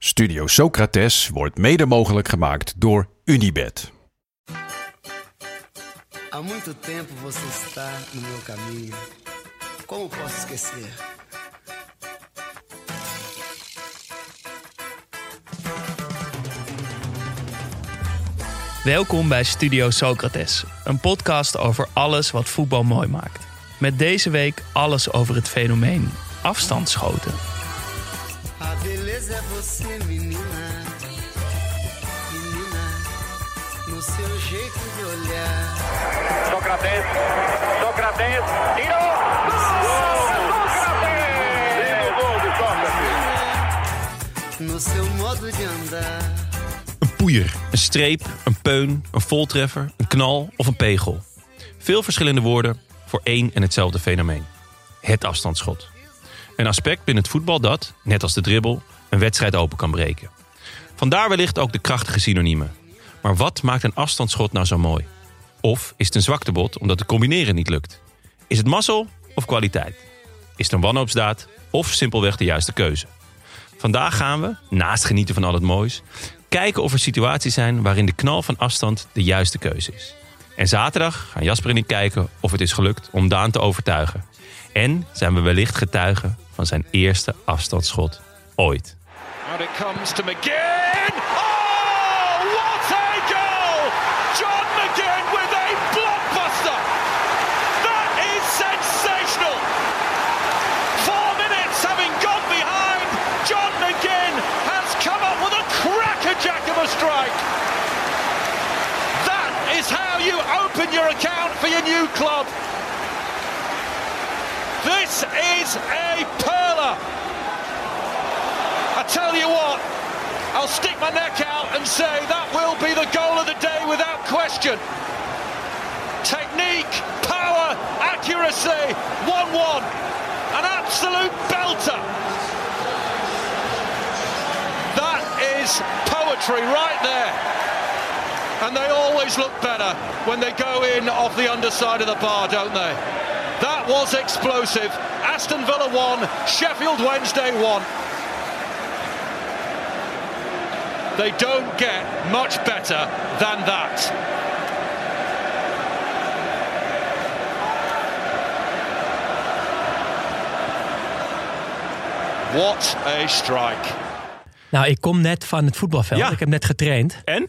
Studio Socrates wordt mede mogelijk gemaakt door Unibed. Há muito tempo você está no meu caminho. Como posso esquecer? Welkom bij Studio Socrates, een podcast over alles wat voetbal mooi maakt. Met deze week alles over het fenomeen afstandsschoten. Beleza é você, menina. Menina, no seu jeito de olhar. No seu modo de andar. Een poeier, een streep, een peun, een voltreffer, een knal of een pegel. Veel verschillende woorden voor één en hetzelfde fenomeen. Het afstandsschot. Een aspect binnen het voetbal dat, net als de dribbel, een wedstrijd open kan breken. Vandaar wellicht ook de krachtige synoniemen. Maar wat maakt een afstandsschot nou zo mooi? Of is het een zwaktebod omdat het combineren niet lukt? Is het mazzel of kwaliteit? Is het een wanhoopsdaad of simpelweg de juiste keuze? Vandaag gaan we, naast genieten van al het moois, kijken of er situaties zijn waarin de knal van afstand de juiste keuze is. En zaterdag gaan Jasper en ik kijken of het is gelukt om Daan te overtuigen. En zijn we wellicht getuigen van zijn eerste afstandsschot ooit. Out it comes to McGinn. Oh, what a goal! John McGinn with a blockbuster. That is sensational. Four minutes having gone behind, John McGinn has come up with a crackerjack of a strike. That is how you open your account for your new club. This is a perler. Tell you what, I'll stick my neck out and say that will be the goal of the day without question. Technique, power, accuracy, 1 1. An absolute belter. That is poetry right there. And they always look better when they go in off the underside of the bar, don't they? That was explosive. Aston Villa 1, Sheffield Wednesday 1. They don't get much better than that. What a strike. Nou, ik kom net van het voetbalveld. Ja. Ik heb net getraind. En?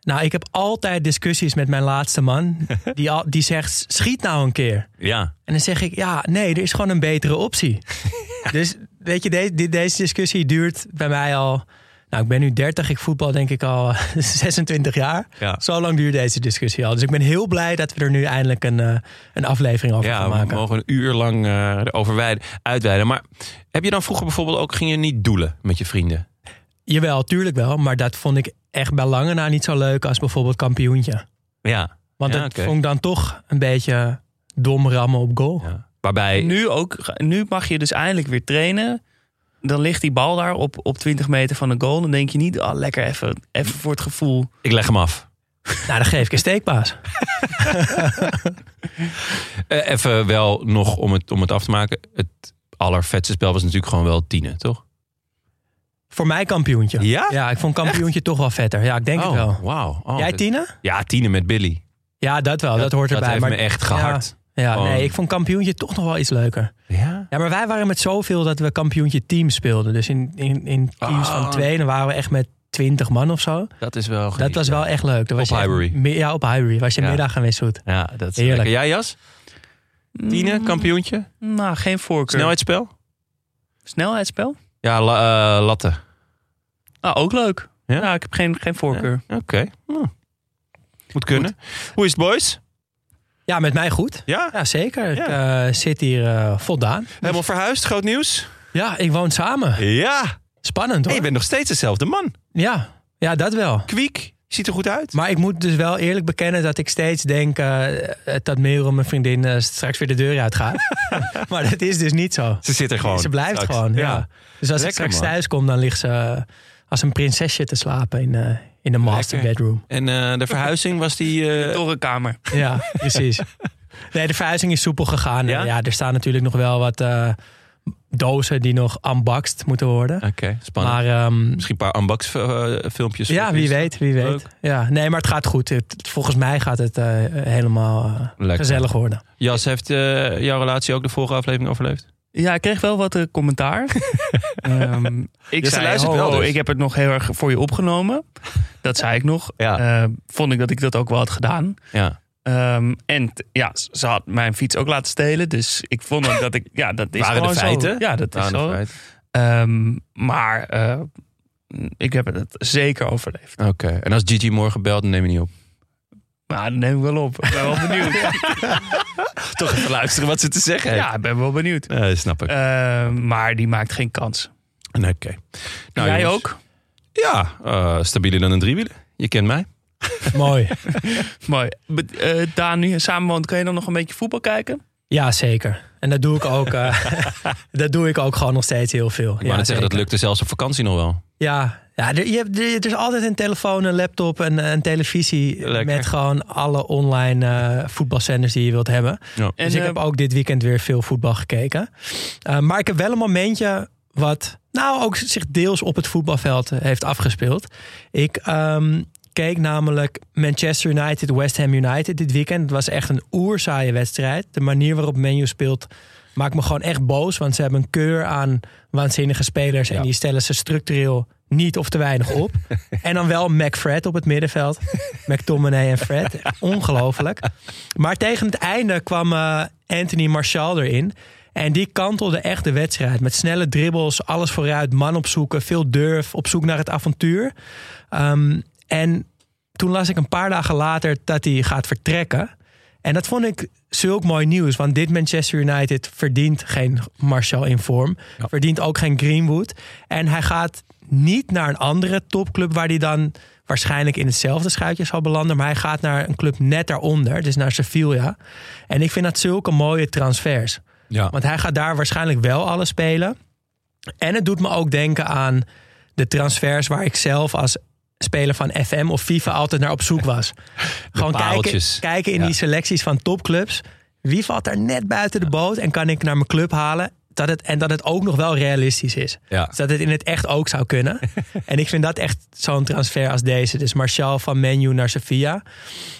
Nou, ik heb altijd discussies met mijn laatste man. Die, al, die zegt, schiet nou een keer. Ja. En dan zeg ik, ja, nee, er is gewoon een betere optie. Dus weet je, de- de- deze discussie duurt bij mij al... Nou, ik ben nu 30, ik voetbal denk ik al 26 jaar. Ja. Zo lang duurt deze discussie al. Dus ik ben heel blij dat we er nu eindelijk een, eh, een aflevering over Ja, gaan we maken. mogen een uur lang eh erover wijden- uitweiden. Maar heb je dan vroeger bijvoorbeeld ook, ging je niet doelen met je vrienden? Jawel, tuurlijk wel. Maar dat vond ik echt bij lange na niet zo leuk als bijvoorbeeld kampioentje. Ja. Want Ja, dat vond ik dan toch een beetje dom rammen op goal. ja. Waarbij, Nu, ook, nu mag je dus eindelijk weer trainen. Dan ligt die bal daar op, op 20 meter van de goal. Dan denk je niet, ah, lekker even, even voor het gevoel. ik leg hem af. Nou, dan geef ik een steekpaas. Eh, even wel nog om het, om het af te maken. Het allervetste spel was natuurlijk gewoon wel tienen, toch? Voor mij kampioentje. Ja? Ja, ik vond kampioentje toch wel vetter. Ja, ik denk het wel. wauw. Oh, Jij Tine? Ja, tienen met Billy. Ja, dat wel. Dat, hoort erbij. Dat heeft maar me echt gehard. Ja, ja, Gewoon- nee, ik vond kampioentje toch nog wel iets leuker. Ja? Ja, maar wij waren met zoveel dat we kampioentje teams speelden. Dus in, in, in teams Ah. van twee, dan waren we echt met 20 man of zo. Dat is wel Dat was wel echt leuk. Dat was Op je echt Highbury. mi- Ja, op Highbury. Was je Ja. middag gewisseld. Ja, dat is Heerlijk. lekker. Jij, Jas? Tienen, kampioentje? Nou, geen voorkeur. Snelheidsspel? Snelheidsspel? Ja, la, eh, latten. Ah, ook leuk. Ja? Ja, ik heb geen, geen voorkeur. Ja, Oké. Hm. Moet kunnen. Hoe is het, boys? Ja, met mij goed. Ja? Ja, zeker. Ik eh, zit hier eh, voldaan. Helemaal verhuisd, groot nieuws? Ja, ik woon samen. Ja. Spannend hoor. je bent nog steeds dezelfde man. Ja. ja, dat wel. Kwiek, ziet er goed uit. Maar ik moet dus wel eerlijk bekennen dat ik steeds denk eh, dat Merel, mijn vriendin, straks weer de deur uitgaat. maar dat is dus niet zo. Ze zit er gewoon. Ze blijft straks. gewoon, ja. Dus als ik straks man. thuis kom, dan ligt ze als een prinsesje te slapen in, in de master Lekker. bedroom. En eh, de verhuizing was die... eh, Door een kamer. Ja, precies. Nee, de verhuizing is soepel gegaan. Ja? Ja, er staan natuurlijk nog wel wat, eh, dozen die nog unboxed moeten worden. Oké, spannend. Maar ehm, Misschien een paar unbox eh, filmpjes. ja, wie weet, wie weet. Leuk. Ja, nee, maar het gaat goed. Het- volgens mij gaat het eh, helemaal eh, gezellig worden. Jas, heeft eh, jouw relatie ook de vorige aflevering overleefd? Ja, ik kreeg wel wat eh, commentaar. Ehm, ik ze zei, ho, wel dus. ik heb het nog heel erg voor je opgenomen. Dat zei ik nog. Ja. Eh, vond ik dat ik dat ook wel had gedaan. Ja. Ehm, en ja, ze had mijn fiets ook laten stelen. Dus ik vond ook dat ik... Ja, dat is Waren de zo. feiten? Ja, dat is zo. Ehm, maar eh, ik heb het zeker overleefd. Oké, en als Gigi morgen belt, dan neem je niet op. Maar dat neem ik wel op. Ik ben wel benieuwd. Toch even luisteren wat ze te zeggen heeft. ja, ik ben wel benieuwd. Eh, snap ik. Ehm, maar die maakt geen kans. Nee, Oké. Nou, Jij jongens. ook? Ja, eh, stabieler dan een driewieler. Je kent mij. Mooi. Mooi. Be- eh, Daan, nu je kun je dan nog een beetje voetbal kijken? Ja, zeker. En dat doe ik ook, eh, dat doe ik ook gewoon nog steeds heel veel. Ik wou ja, net zeggen, dat lukte zelfs op vakantie nog wel. Ja, ja er, je hebt, er, er is altijd een telefoon, een laptop en een televisie Lekker. met gewoon alle online eh, voetbalzenders die je wilt hebben. Ja. En, dus ik eh, heb ook dit weekend weer veel voetbal gekeken. Uh, maar ik heb wel een momentje wat nou ook zich deels op het voetbalveld eh, heeft afgespeeld. Ik ehm, keek namelijk Manchester United, West Ham United dit weekend. Het was echt een oerzaaie wedstrijd. De manier waarop Menu speelt maakt me gewoon echt boos. Want ze hebben een keur aan waanzinnige spelers. Ja. En die stellen ze structureel niet of te weinig op. en dan wel McFred op het middenveld. McTominay en Fred. Ongelooflijk. Maar tegen het einde kwam eh, Anthony Martial erin. En die kantelde echt de wedstrijd. Met snelle dribbles, alles vooruit, man opzoeken, veel durf, op zoek naar het avontuur. Ehm, en toen las ik een paar dagen later dat hij gaat vertrekken. En dat vond ik zulk mooi nieuws. Want dit Manchester United verdient geen Martial in vorm. Verdient ook geen Greenwood. En hij gaat niet naar een andere topclub waar hij dan waarschijnlijk in hetzelfde schuitje zal belanden. Maar hij gaat naar een club net daaronder. Dus naar Sevilla. En ik vind dat zulke mooie transfers. Ja. Want hij gaat daar waarschijnlijk wel alles spelen. En het doet me ook denken aan de transfers waar ik zelf als speler van FM of FIFA altijd naar op zoek was. Gewoon kijken, kijken in Ja. die selecties van topclubs. Wie valt er net buiten de boot en kan ik naar mijn club halen? Dat het, en dat het ook nog wel realistisch is. Ja. Dus dat het in het echt ook zou kunnen. en ik vind dat echt zo'n transfer als deze. Dus Martial van Menu naar Sevilla.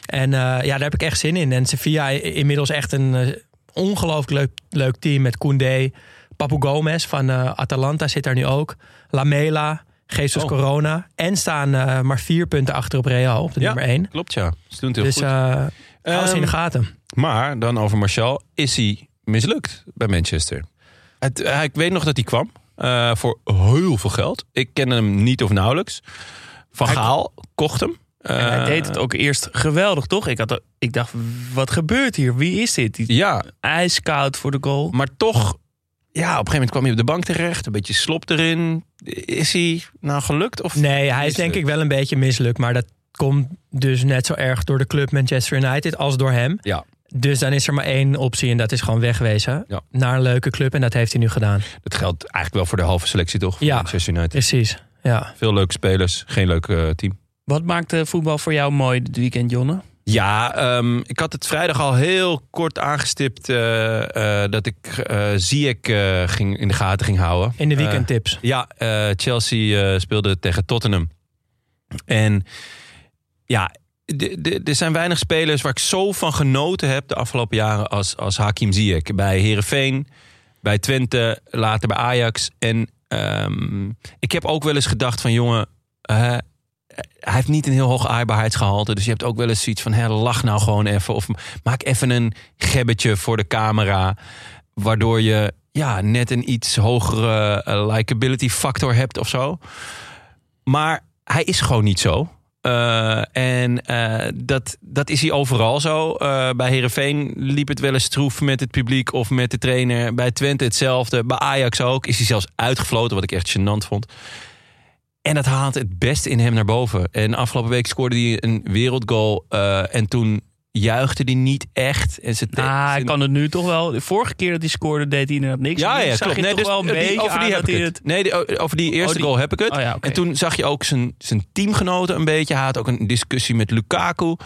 En eh, ja, daar heb ik echt zin in. En Sevilla inmiddels echt een eh, ongelooflijk leuk, leuk team met Koundé. Papu Gomez van eh, Atalanta zit daar nu ook. Lamela, Jesus Oh. Corona. En staan eh, maar vier punten achter op Real, op de Ja, nummer één. Klopt, ja. Ze doen het heel Dus goed. eh ze in de Ehm, gaten. Maar dan over Martial. Is hij mislukt bij Manchester? Het, eh, ik weet nog dat hij kwam. eh, voor heel veel geld. Ik ken hem niet of nauwelijks. Van Hij- Gaal kocht hem. En hij deed het ook eerst geweldig, toch? Ik, had, ik dacht, wat gebeurt hier? Wie is dit? Die Ja, ijskoud voor de goal. maar toch... Ja, op een gegeven moment kwam hij op de bank terecht. Een beetje slop erin. Is hij nou gelukt? Of Nee, hij is denk ik wel een beetje mislukt. Maar dat komt dus net zo erg door de club Manchester United als door hem. Ja, Dus dan is er maar één optie en dat is gewoon wegwezen. Ja. Naar een leuke club en dat heeft hij nu gedaan. dat geldt eigenlijk wel voor de halve selectie toch? Van Ja. Manchester United. Precies, ja. Veel leuke spelers. Geen leuk eh, team. Wat maakt eh, voetbal voor jou mooi dit weekend, Jonne? Ja, ehm, ik had het vrijdag al heel kort aangestipt eh, eh, dat ik Ziyech eh, ging, in de gaten ging houden. In de weekendtips. ja, Chelsea speelde tegen Tottenham. En ja, er zijn weinig spelers waar ik zo van genoten heb de afgelopen jaren als, als Hakim Ziyech. Bij Herenveen, bij Twente, later bij Ajax. En ehm, ik heb ook wel eens gedacht van jongen, hij heeft niet een heel hoog aaibaarheidsgehalte. Dus je hebt ook wel eens zoiets van, hè, lach nou gewoon even. Of maak even een gebbetje voor de camera. Waardoor je ja, net een iets hogere eh, likability factor hebt of zo. Maar hij is gewoon niet zo. Eh, en eh, dat, dat is hij overal zo. Eh, bij Herenveen liep het wel eens stroef met het publiek of met de trainer. Bij Twente hetzelfde. Bij Ajax ook. Is hij zelfs uitgefloten, wat ik echt gênant vond. En dat haalt het beste in hem naar boven. En afgelopen week scoorde hij een wereldgoal. eh, en toen juichte hij niet echt. En ze Ah, hij kan het nu toch wel. De vorige keer dat hij scoorde, deed hij inderdaad niks. ja, ja, zag klopt. je Nee, toch dus, wel een die- beetje over die heb ik het. Nee, die- over die eerste die- goal heb ik het. Oh ja. En toen zag je ook zijn, zijn teamgenoten een beetje. Hij had ook een discussie met Lukaku.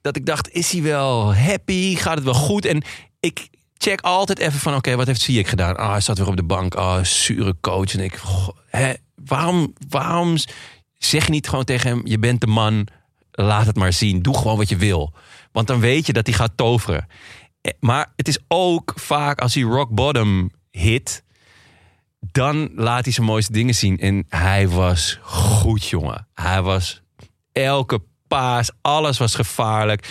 Dat ik dacht, is hij wel happy? Gaat het wel goed? En ik, check altijd even van, oké, wat heeft Ziyech gedaan? Ah, hij zat weer op de bank. Ah, zure coach. En ik, goh, hè, waarom, waarom zeg je niet gewoon tegen hem, je bent de man, laat het maar zien. Doe gewoon wat je wil. Want dan weet je dat hij gaat toveren. Eh, Maar het is ook vaak als hij rock bottom hit, dan laat hij zijn mooiste dingen zien. En hij was goed, jongen. Hij was elke paas, alles was gevaarlijk.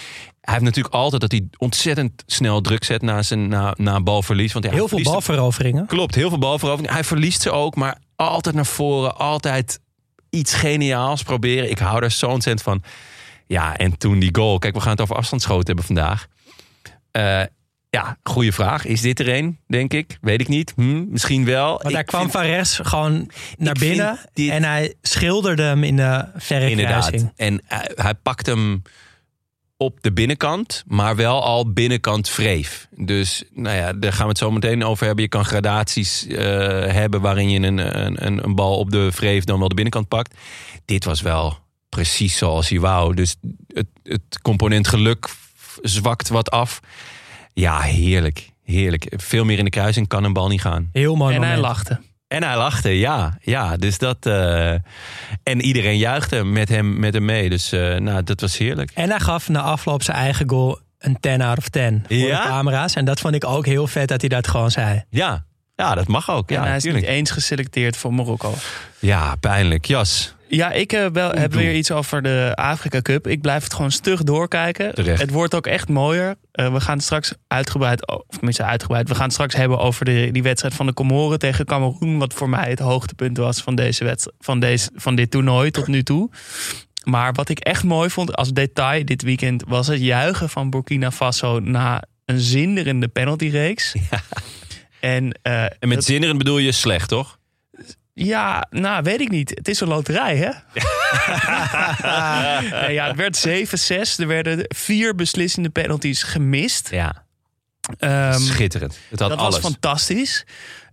Hij heeft natuurlijk altijd dat hij ontzettend snel druk zet na, zijn, na, na balverlies. Want ja, Heel veel balveroveringen. Klopt, heel veel balverovering. Hij verliest ze ook, maar altijd naar voren. Altijd iets geniaals proberen. Ik hou daar zo ontzettend van. Ja, en toen die goal. Kijk, we gaan het over afstandsschoten hebben vandaag. Eh, ja, goede vraag. Is dit er een, denk ik? Weet ik niet. Hm, misschien wel. Want Ik hij kwam vind- rechts gewoon naar Ik binnen. dit- En hij schilderde hem in de verre Inderdaad. kruising. En hij, hij pakt hem op de binnenkant, maar wel al binnenkant vreef. Dus nou ja, daar gaan we het zo meteen over hebben. Je kan gradaties eh, hebben waarin je een, een, een, een bal op de vreef dan wel de binnenkant pakt. Dit was wel precies zoals hij wou. Dus het, het component geluk zwakt wat af. Ja, heerlijk. Heerlijk. Veel meer in de kruising kan een bal niet gaan. Heel mooi En hij lachte. En hij lachte, ja. ja dus dat, eh, en iedereen juichte met hem, met hem mee. Dus eh, nou, dat was heerlijk. En hij gaf na afloop zijn eigen goal een 10 out of 10 voor Ja? de camera's. En dat vond ik ook heel vet dat hij dat gewoon zei. Ja, ja dat mag ook. en Ja, hij is natuurlijk. niet eens geselecteerd voor Marokko. Ja, pijnlijk. Jas. Ja, ik eh, wel, heb weer iets over de Afrika Cup. Ik blijf het gewoon stug doorkijken. Terecht. Het wordt ook echt mooier. Eh, we gaan het straks uitgebreid, of tenminste uitgebreid, we gaan het straks hebben over de, die wedstrijd van de Comoren tegen Cameroen. Wat voor mij het hoogtepunt was van, deze wedstrijd, van, deze, van dit toernooi tot nu toe. Maar wat ik echt mooi vond als detail dit weekend was het juichen van Burkina Faso na een zinderende penaltyreeks. En, eh, En met dat- zinnerend bedoel je slecht, toch? Ja, nou, weet ik niet. Het is een loterij, hè? Nee, ja, het werd 7-6. Er werden vier beslissende penalties gemist. Ja. Ehm, Schitterend. Het had dat alles. was fantastisch.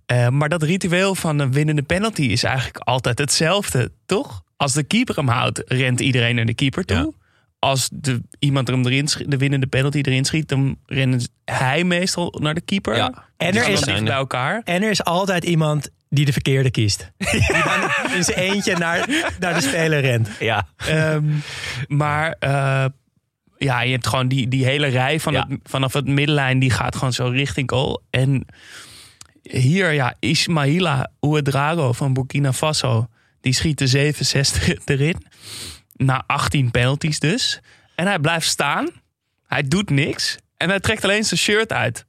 Eh, maar dat ritueel van een winnende penalty is eigenlijk altijd hetzelfde, toch? Als de keeper hem houdt, rent iedereen naar de keeper toe. Ja. Als de, iemand er hem erin schiet, de winnende penalty erin schiet, dan rent hij meestal naar de keeper. Ja. En Die er is, bij elkaar. en er is altijd iemand die de verkeerde kiest. Die dan in zijn eentje naar, naar de speler rent. Ja. Ehm, maar eh, ja, je hebt gewoon die, die hele rij van Ja. het, vanaf het middenlijn, die gaat gewoon zo richting goal. En hier, ja, Ismaila Ouedrago van Burkina Faso, die schiet de 67 erin. Na 18 penalties dus. En hij blijft staan. Hij doet niks. En hij trekt alleen zijn shirt uit.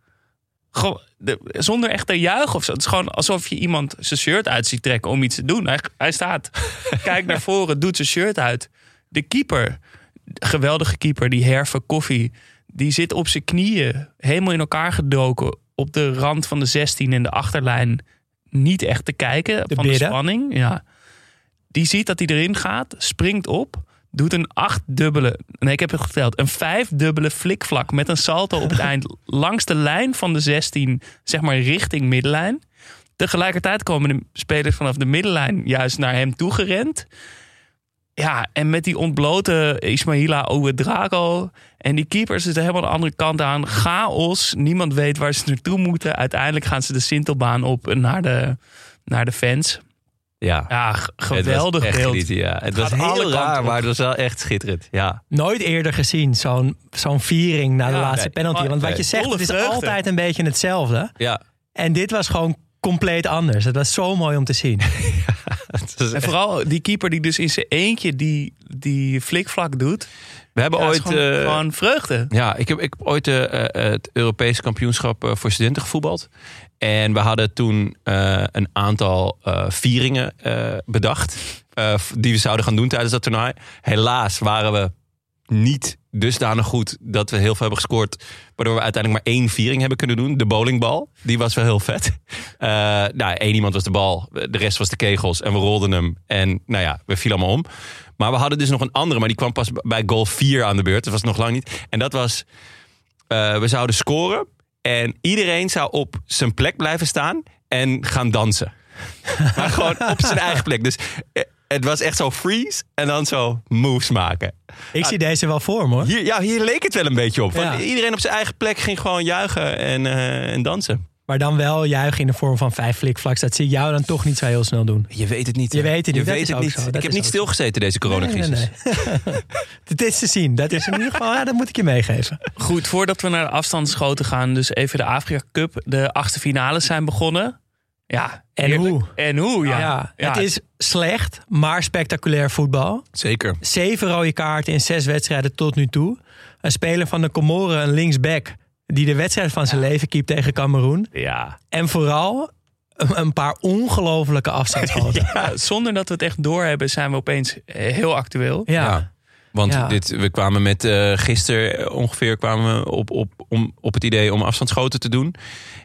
De- zonder echt te juichen of zo. Het is gewoon alsof je iemand zijn shirt uit ziet trekken om iets te doen. Hij, hij staat, kijkt naar voren, doet zijn shirt uit. De keeper, geweldige keeper, die Herve Koffie, die zit op zijn knieën, helemaal in elkaar gedoken, op de rand van de 16 en de achterlijn. Niet echt te kijken van de spanning. Ja. Die ziet dat hij erin gaat, springt op, doet een achtdubbele, nee ik heb het geteld, een vijfdubbele flikvlak met een salto op het eind langs de lijn van de 16, zeg maar richting middenlijn. Tegelijkertijd komen de spelers vanaf de middenlijn juist naar hem toe gerend. Ja, en met die ontblote Ismaila Ouedrago en die keepers zitten helemaal de andere kant aan. Chaos, niemand weet waar ze naartoe moeten. Uiteindelijk gaan ze de Sintelbaan op naar de, naar de fans. Ja. Ja, Het geweldig echt beeld. ja. Het was heel kanten raar, op. maar het was wel echt schitterend. Ja. Nooit eerder gezien zo'n zo'n viering na de Ja, laatste nee. penalty. Want wat je zegt, Volle het is vreugde. altijd een beetje hetzelfde. Ja. En dit was gewoon compleet anders. Het was zo mooi om te zien. Het En echt- vooral die keeper die dus in zijn eentje die, die flikvlak doet. We hebben Ja, het is ooit... gewoon, eh, gewoon vreugde. Ja, ik heb, ik heb ooit eh, eh, het Europese kampioenschap voor studenten gevoetbald. En we hadden toen eh, een aantal eh, vieringen eh, bedacht. die we zouden gaan doen tijdens dat toernooi. Helaas waren we niet dusdanig goed dat we heel veel hebben gescoord. Waardoor we uiteindelijk maar één viering hebben kunnen doen. De bowlingbal. Die was wel heel vet. Nou, één iemand was de bal. De rest was de kegels. En we rolden hem. En nou ja, we vielen allemaal om. Maar we hadden dus nog een andere. Maar die kwam pas bij goal 4 aan de beurt. Dat was nog lang niet. En dat was... we zouden scoren. En iedereen zou op zijn plek blijven staan. En gaan dansen. maar gewoon op zijn eigen plek. Dus eh, het was echt zo freeze en dan zo moves maken. Ik zie deze wel voor me hoor. Hier, ja, hier leek het wel een beetje op. Want Ja. Iedereen op zijn eigen plek ging gewoon juichen en, eh, en dansen. Maar dan wel juichen in de vorm van vijf flikvlaks. Dat zie ik jou dan toch niet zo heel snel doen. Je weet het niet. Je hè? weet het niet, is het ook niet. zo, dat Ik heb niet stilgezeten deze coronacrisis. Nee, nee, nee. Dit is te zien. Dat is in ieder geval, ja, dat moet ik je meegeven. Goed, voordat we naar de afstandsschoten gaan, dus even de Afrika Cup. De achtste finales zijn begonnen. Ja, En heerlijk. hoe? En hoe, ja. Ja, Ja, het is slecht, maar spectaculair voetbal. Zeker. Zeven rode kaarten in zes wedstrijden tot nu toe. Een speler van de Comoren, een linksback, die de wedstrijd van zijn leven keept tegen Cameroen. Ja. En vooral een paar ongelofelijke afstandsschoten. Ja, zonder dat we het echt doorhebben, zijn we opeens eh, heel actueel. Ja. Want Ja. dit, we kwamen met eh gisteren ongeveer kwamen we op, op, om, op het idee om afstandsschoten te doen.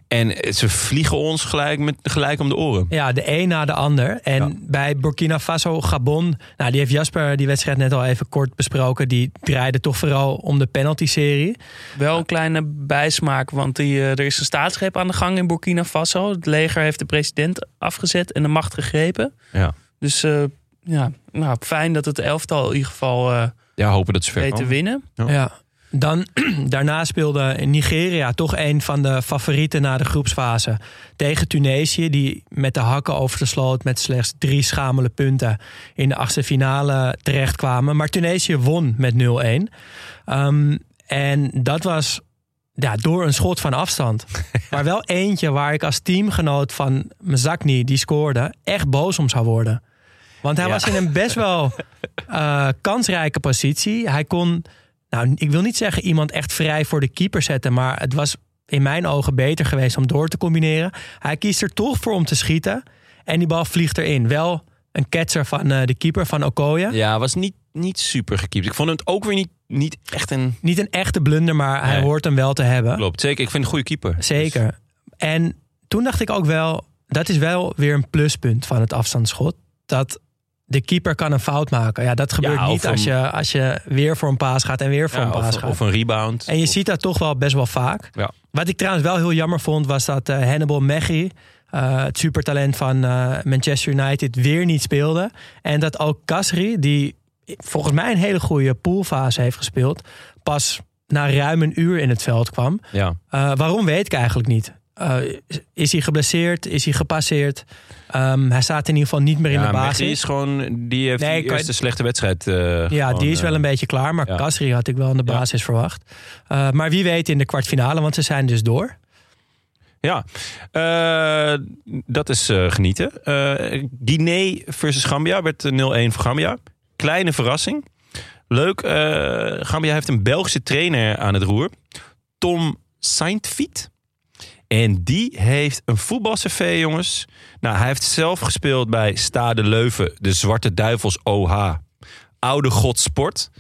En ze vliegen ons gelijk, met, gelijk om de oren. Ja, de een na de ander. En Ja. bij Burkina Faso, Gabon, nou, die heeft Jasper die wedstrijd net al even kort besproken. Die draaide toch vooral om de penalty-serie. Wel een kleine bijsmaak, want die, eh, er is een staatsgreep aan de gang in Burkina Faso. Het leger heeft de president afgezet en de macht gegrepen. Ja. Dus eh, ja, nou, fijn dat het elftal in ieder geval eh Ja, hopen dat ze ver weet te winnen. Ja. Ja. Dan, daarna speelde Nigeria toch een van de favorieten na de groepsfase tegen Tunesië. Die met de hakken over de sloot met slechts drie schamele punten in de achtste finale terechtkwamen. Maar Tunesië won met 0-1. Ehm, en dat was ja, door een schot van afstand. maar wel eentje waar ik als teamgenoot van Mzakni, die scoorde, echt boos om zou worden. Want hij Ja. was in een best wel eh, kansrijke positie. Hij kon, nou, ik wil niet zeggen iemand echt vrij voor de keeper zetten, maar het was in mijn ogen beter geweest om door te combineren. Hij kiest er toch voor om te schieten en die bal vliegt erin. Wel een ketser van eh, de keeper van Okoye. Ja, was niet, niet super gekiept. Ik vond het ook weer niet, niet echt een... Niet een echte blunder, maar hij hoort hem wel te hebben. Klopt, zeker. Ik vind een goede keeper. Zeker. En toen dacht ik ook wel, dat is wel weer een pluspunt van het afstandsschot. Dat de keeper kan een fout maken. Ja, dat gebeurt niet als je, als je weer voor een paas gaat en weer voor Ja, een paas of, gaat. of een rebound. En je Of- ziet dat toch wel best wel vaak. Ja. Wat ik trouwens wel heel jammer vond, was dat eh, Hannibal Mechie, eh, het supertalent van eh, Manchester United, weer niet speelde. En dat ook Kasri, die volgens mij een hele goede poolfase heeft gespeeld, pas na ruim een uur in het veld kwam. Ja. Waarom weet ik eigenlijk niet. Is hij geblesseerd? Is hij gepasseerd? Ehm, hij staat in ieder geval niet meer in ja, de basis. is gewoon... Die heeft Nee, die eerste slechte wedstrijd. eh, Ja, gewoon, die is wel eh, een beetje klaar. Maar ja. Kasri had ik wel in de Ja. basis verwacht. Eh, maar wie weet in de kwartfinale, want ze zijn dus door. Ja, dat is genieten. Guinea versus Gambia werd eh, 0-1 voor Gambia. Kleine verrassing. Leuk, Gambia heeft een Belgische trainer aan het roer. Tom Saintfiet. En die heeft een voetbalcv, jongens. Nou, hij heeft zelf gespeeld bij Stade Leuven, de Zwarte Duivels OH. Oude God Sport.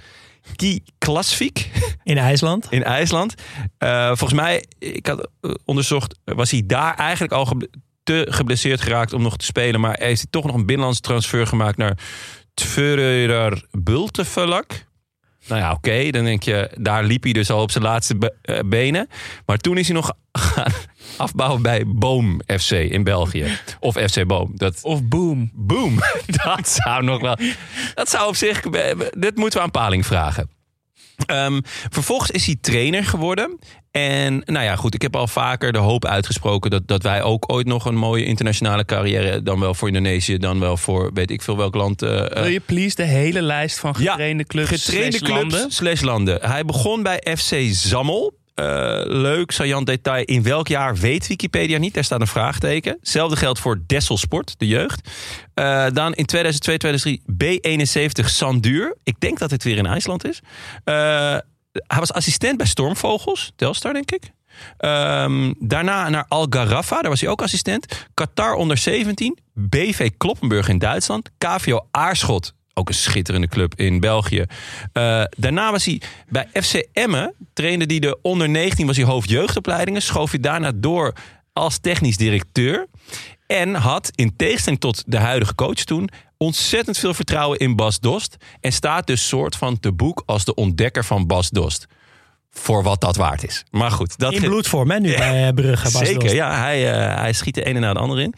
Kie Klasvik In IJsland. in IJsland. Eh, volgens mij, ik had eh, onderzocht, was hij daar eigenlijk al te geblesseerd geraakt om nog te spelen. Maar heeft hij toch nog een binnenlandse transfer gemaakt naar Tvörer Bultevelak. Nou ja, oké, dan denk je, daar liep hij dus al op zijn laatste be- eh, benen. Maar toen is hij nog gaan afbouwen bij Boom FC in België. Of FC Boom. Dat, Of boom. boom, dat zou nog wel... Dat zou op zich... Dit moeten we aan Paling vragen. Ehm, vervolgens is hij trainer geworden. En nou ja, goed, ik heb al vaker de hoop uitgesproken dat, dat wij ook ooit nog een mooie internationale carrière, dan wel voor Indonesië, dan wel voor weet ik veel welk land. eh, eh, Wil je please de hele lijst van Ja, getrainde clubs getrainde slash clubs landen? slash landen. Hij begon bij FC Zammel. Eh, leuk, saillant detail. In welk jaar weet Wikipedia niet. Daar staat een vraagteken. Hetzelfde geldt voor Dessel Sport, de jeugd. Dan in 2002, 2003 B71 Sanduur. Ik denk dat het weer in IJsland is. Eh, hij was assistent bij Stormvogels. Telstar, denk ik. Ehm, daarna naar Al daar was hij ook assistent. Qatar onder 17. BV Kloppenburg in Duitsland. KVO Aarschot, ook een schitterende club in België. Eh, daarna was hij bij FC Emmen. Trainde hij de onder 19, was hij hoofd jeugdopleidingen. Schoof hij daarna door als technisch directeur. En had, in tegenstelling tot de huidige coach toen... ontzettend veel vertrouwen in Bas Dost. En staat dus soort van te boek als de ontdekker van Bas Dost. voor wat dat waard is. Maar goed, dat In bloedvorm, hè, nu bij eh, Brugge. Bas Zeker, Dost. ja. Hij, eh, hij schiet de ene na de andere in.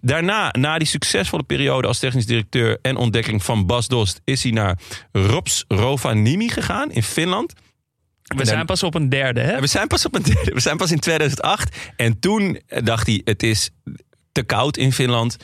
Daarna, na die succesvolle periode als technisch directeur en ontdekking van Bas Dost, is hij naar Rops Rovaniemi gegaan in Finland. We zijn pas op een derde, hè? We zijn pas op een derde. We zijn pas in 2008. En toen dacht hij, het is te koud in Finland.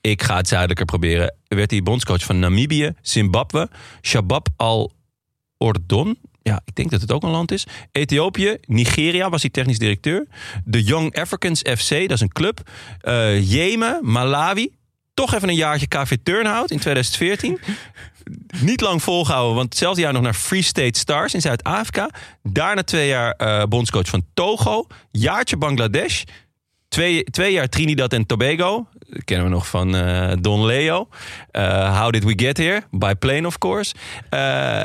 Ik ga het zuidelijker proberen. Werd hij bondscoach van Namibië, Zimbabwe, Shabab al-Ordon. Ja, ik denk dat het ook een land is. Ethiopië, Nigeria was hij technisch directeur. De Young Africans FC, dat is een club. Eh, Jemen, Malawi. Toch even een jaartje KV Turnhout in 2014. Niet lang volgehouden, want hetzelfde jaar nog naar Free State Stars in Zuid-Afrika. Daarna twee jaar eh, bondscoach van Togo. Jaartje Bangladesh. Twee, twee jaar Trinidad en Tobago. Kennen we nog van eh, Don Leo. Eh, How did we get here? By plane, of course. Eh,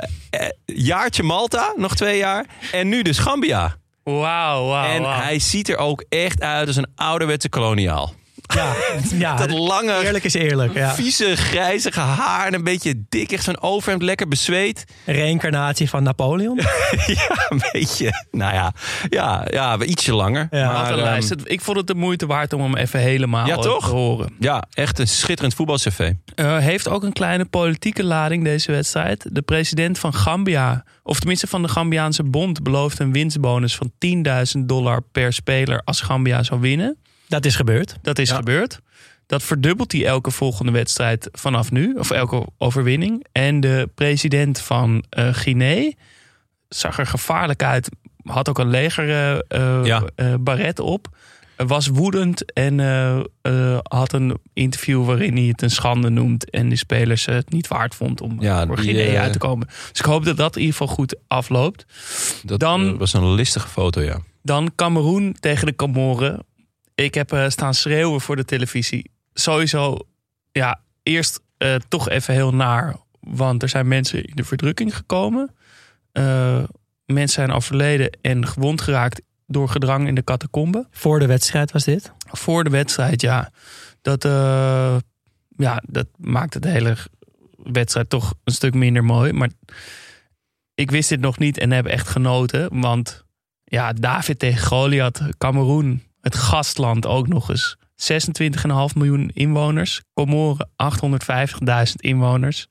jaartje Malta, nog twee jaar. En nu dus Gambia. Wauw, wauw, en hij ziet er ook echt uit als een ouderwetse koloniaal. Ja, ja Dat lange, eerlijk is eerlijk. Ja. vieze, grijzige haar en een beetje dik. Echt zo'n overhemd, lekker bezweet. Reïncarnatie van Napoleon. ja, een beetje. Nou ja, ja, ja ietsje langer. Ja. Een ehm, Ik vond het de moeite waard om hem even helemaal Ja, toch? te horen. ja, echt een schitterend voetbalcv. Eh, heeft ook een kleine politieke lading deze wedstrijd. De president van Gambia, of tenminste van de Gambiaanse bond, belooft een winstbonus van 10.000 dollar per speler als Gambia zou winnen. Dat is gebeurd. Dat is gebeurd. Dat verdubbelt hij elke volgende wedstrijd vanaf nu, of elke overwinning. En de president van eh Guinea zag er gevaarlijk uit, had ook een leger eh, eh, Ja. eh, baret op. Was woedend en eh, eh, had een interview waarin hij het een schande noemt. En de spelers het niet waard vond om Ja, voor die, Guinea uit te komen. Dus ik hoop dat dat in ieder geval goed afloopt. Dat Dan- was een listige foto, ja. Dan Cameroen tegen de Comoren. Ik heb eh, staan schreeuwen voor de televisie. Sowieso, ja, eerst eh, toch even heel naar. Want er zijn mensen in de verdrukking gekomen. Eh, mensen zijn overleden en gewond geraakt door gedrang in de catacombe. Voor de wedstrijd was dit. Voor de wedstrijd, ja. Dat, ja, dat maakt de hele wedstrijd toch een stuk minder mooi. Maar ik wist dit nog niet en heb echt genoten. Want ja, David tegen Goliath, Cameroen, het gastland ook nog eens. 26,5 miljoen inwoners. Comoren 850.000 inwoners.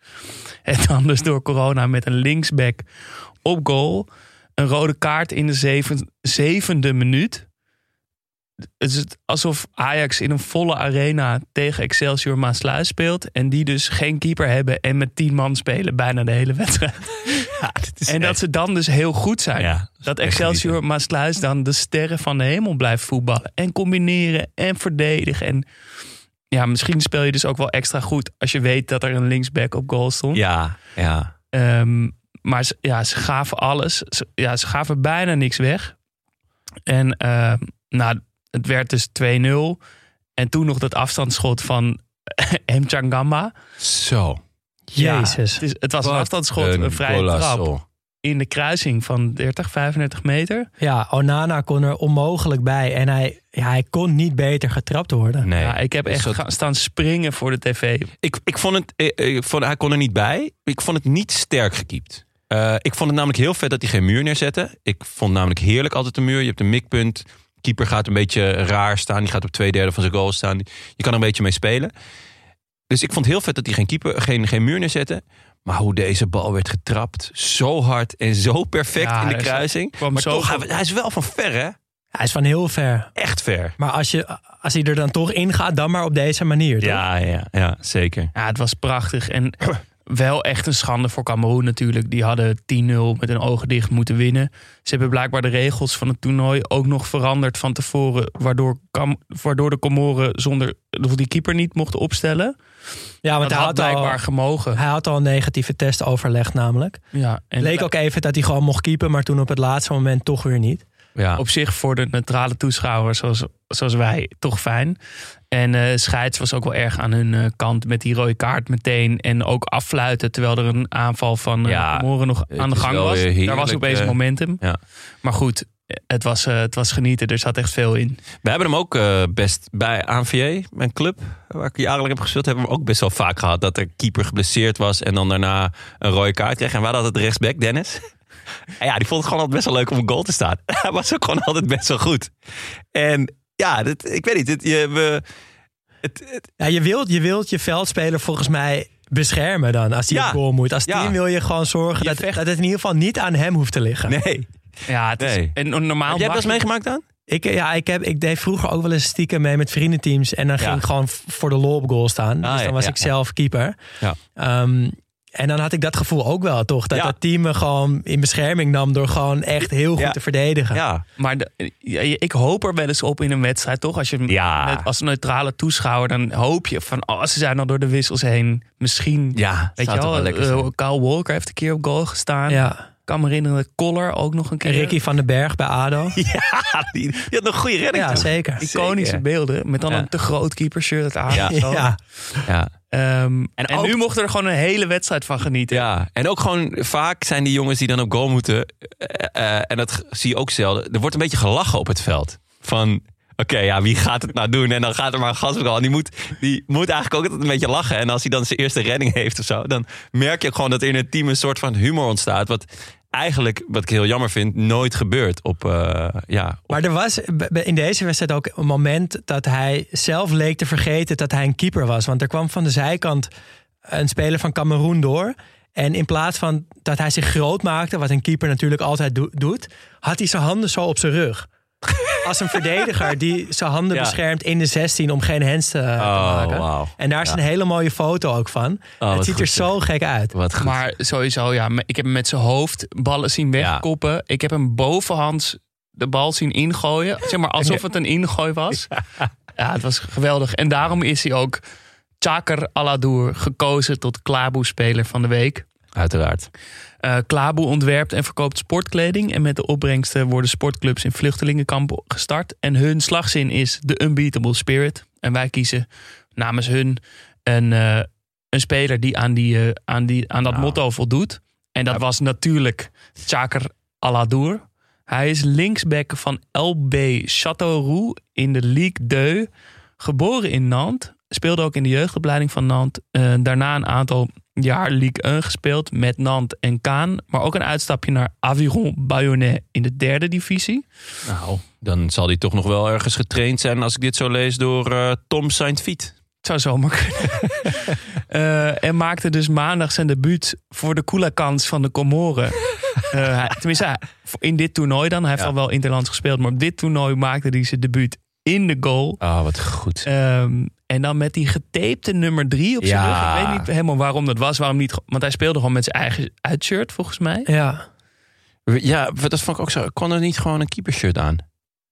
En dan dus door corona met een linksback op goal. Een rode kaart in de zeven, zevende minuut. Het is alsof Ajax in een volle arena tegen Excelsior Maasluis speelt. En die dus geen keeper hebben en met tien man spelen bijna de hele wedstrijd. en dat ze dan dus heel goed zijn. Ja, dat Excelsior. Maasluis dan de sterren van de hemel blijft voetballen. En combineren en verdedigen. En ja, misschien speel je dus ook wel extra goed als je weet dat er een linksback op goal stond. Ja, ja. Ehm, maar ze, ja, ze gaven alles. Ze, ja, ze gaven bijna niks weg. En ehm, nou, het werd dus 2-0. En toen nog dat afstandsschot van Mchangamba. Zo. Jezus. Ja, het, is, het was een afstandsschot, een, vrije golazo. trap. In de kruising van 30, 35 meter. Ja, Onana kon er onmogelijk bij. En hij, ja, hij kon niet beter getrapt worden. Nee. Ja, ik heb echt staan springen voor de tv. Ik, ik vond het, eh, ik vond, hij kon er niet bij. Ik vond het niet sterk gekiept. Eh, ik vond het namelijk heel vet dat hij geen muur neerzette. Ik vond namelijk heerlijk altijd een muur. Je hebt een mikpunt. Keeper gaat een beetje raar staan. Die gaat op twee derde van zijn goal staan. Je kan er een beetje mee spelen. Dus ik vond het heel vet dat hij geen, keeper, geen, geen muur neerzette. Maar hoe deze bal werd getrapt. Zo hard en zo perfect Ja, in de is- kruising. Maar zo toch, van- hij, hij is wel van ver hè. Hij is van heel ver. Echt ver. Maar als, je, als hij er dan toch in gaat, dan maar op deze manier. Toch? Ja, ja, ja, zeker. Ja, het was prachtig. En wel echt een schande voor Cameroen natuurlijk. Die hadden 10-0 met hun ogen dicht moeten winnen. Ze hebben blijkbaar de regels van het toernooi ook nog veranderd van tevoren. Waardoor, Cam- waardoor de Comoren zonder die keeper niet mochten opstellen. Ja, want Dat hij had had, al, blijkbaar gemogen. hij had al een negatieve test overlegd namelijk. Ja, en leek ook even dat hij gewoon mocht keepen, maar toen op het laatste moment toch weer niet. Ja. op zich voor de neutrale toeschouwers zoals, zoals wij toch fijn. En eh scheids was ook wel erg aan hun eh, kant met die rode kaart meteen. En ook affluiten terwijl er een aanval van eh Ja, Comoren nog aan de gang was. Daar was opeens eh, momentum. ja. Maar goed, het was, eh, het was genieten. Er zat echt veel in. We hebben hem ook eh, best bij ANVA, mijn club, waar ik jarenlang heb gespeeld, hebben we hem ook best wel vaak gehad dat de keeper geblesseerd was en dan daarna een rode kaart kreeg. En waar had het rechtsback, Dennis? En ja, die vond het gewoon altijd best wel leuk om een goal te staan. Hij was ook gewoon altijd best wel goed. En ja, dit, ik weet niet. Dit, je, we, het, het- Ja, je, wilt, je wilt je veldspeler volgens mij beschermen dan als hij Ja. op goal moet. Als Ja. team wil je gewoon zorgen Je dat, vecht- dat het in ieder geval niet aan hem hoeft te liggen. nee. Ja, het is, Nee. en normaal Heb jij mag dat eens je- meegemaakt dan? Ik, ja, ik, heb, ik deed vroeger ook wel eens stiekem mee met vriendenteams. En dan ging Ja. ik gewoon voor de lol op goal staan. Ah, dus dan was ja, ik zelf keeper. Ja. Ehm, en dan had ik dat gevoel ook wel, toch? Dat Ja. dat team me gewoon in bescherming nam door gewoon echt heel goed Ja. te verdedigen. Ja. Maar de- ik hoop er wel eens op in een wedstrijd, toch? Als je Ja. net als neutrale toeschouwer, dan hoop je van, oh, ze zijn al door de wissels heen. Misschien, Ja, weet je wel, lekker eh. Kyle Walker heeft een keer op goal gestaan. Ja. Ik kan me herinneren, Koller ook nog een En keer. Ricky van den Berg bij ADO. Ja, die, die had nog een goede redding. Ja, zeker. Iconische Zeker. beelden, met dan Ja. een te groot keepershirt aan. Ja. Ja. Ehm, en ook- nu mochten we er gewoon een hele wedstrijd van genieten. Ja, en ook gewoon vaak zijn die jongens die dan op goal moeten. eh, eh, en dat zie je ook zelden. Er wordt een beetje gelachen op het veld. Van, oké, ja, wie gaat het nou doen? En dan gaat er maar een goal. En die moet, die moet eigenlijk ook altijd een beetje lachen. En als hij dan zijn eerste redding heeft of zo, dan merk je gewoon dat er in het team een soort van humor ontstaat. Wat eigenlijk, wat ik heel jammer vind, nooit gebeurt op, eh, ja, Maar er was in deze wedstrijd ook een moment dat hij zelf leek te vergeten dat hij een keeper was. Want er kwam van de zijkant een speler van Cameroen door. En in plaats van dat hij zich groot maakte, wat een keeper natuurlijk altijd do- doet, had hij zijn handen zo op zijn rug. Als een verdediger die zijn handen Ja. beschermt in de 16 om geen hands te, Oh, maken. En daar is Ja. een hele mooie foto ook van. Oh, het ziet goed, er zo gek uit. Wat goed. Maar sowieso, ja, ik heb hem met zijn hoofd ballen zien wegkoppen. Ik heb hem bovenhands de bal zien ingooien. Zeg maar alsof het een ingooi was. Ja, het was geweldig. En daarom is hij ook Chakar Aladour gekozen tot Klaboe-speler van de week. Uiteraard. Eh Klaboe ontwerpt en verkoopt sportkleding. En met de opbrengsten worden sportclubs in vluchtelingenkampen gestart. En hun slagzin is The Unbeatable Spirit. En wij kiezen namens hun een, eh, een speler die aan, die, eh, aan, die, aan dat Nou. motto voldoet. En dat was natuurlijk Chakar Aladour. Hij is linksback van LB Châteauroux in de Ligue 2. Geboren in Nantes. Speelde ook in de jeugdopleiding van Nantes. Daarna een aantal jaar Ligue 1 gespeeld met Nantes en Kaan. Maar ook een uitstapje naar Aviron Bayonnais in de derde divisie. Nou, dan zal hij toch nog wel ergens getraind zijn als ik dit zo lees door eh, Tom Saint-Fiet. Het zou zomaar kunnen. Eh, en maakte dus maandag zijn debuut voor de Koelakans van de Comoren. Hij- tenminste, in dit toernooi dan. Hij heeft Ja. al wel Interlands gespeeld. Maar op dit toernooi maakte hij zijn debuut in de goal. Ah, wat goed. Ehm, en dan met die getapte nummer drie op zijn Ja. rug. Ik weet niet helemaal waarom dat was. Waarom niet, want hij speelde gewoon met zijn eigen uitshirt volgens mij. Ja. Ja, dat vond ik ook zo. Kon er niet gewoon een keepershirt aan?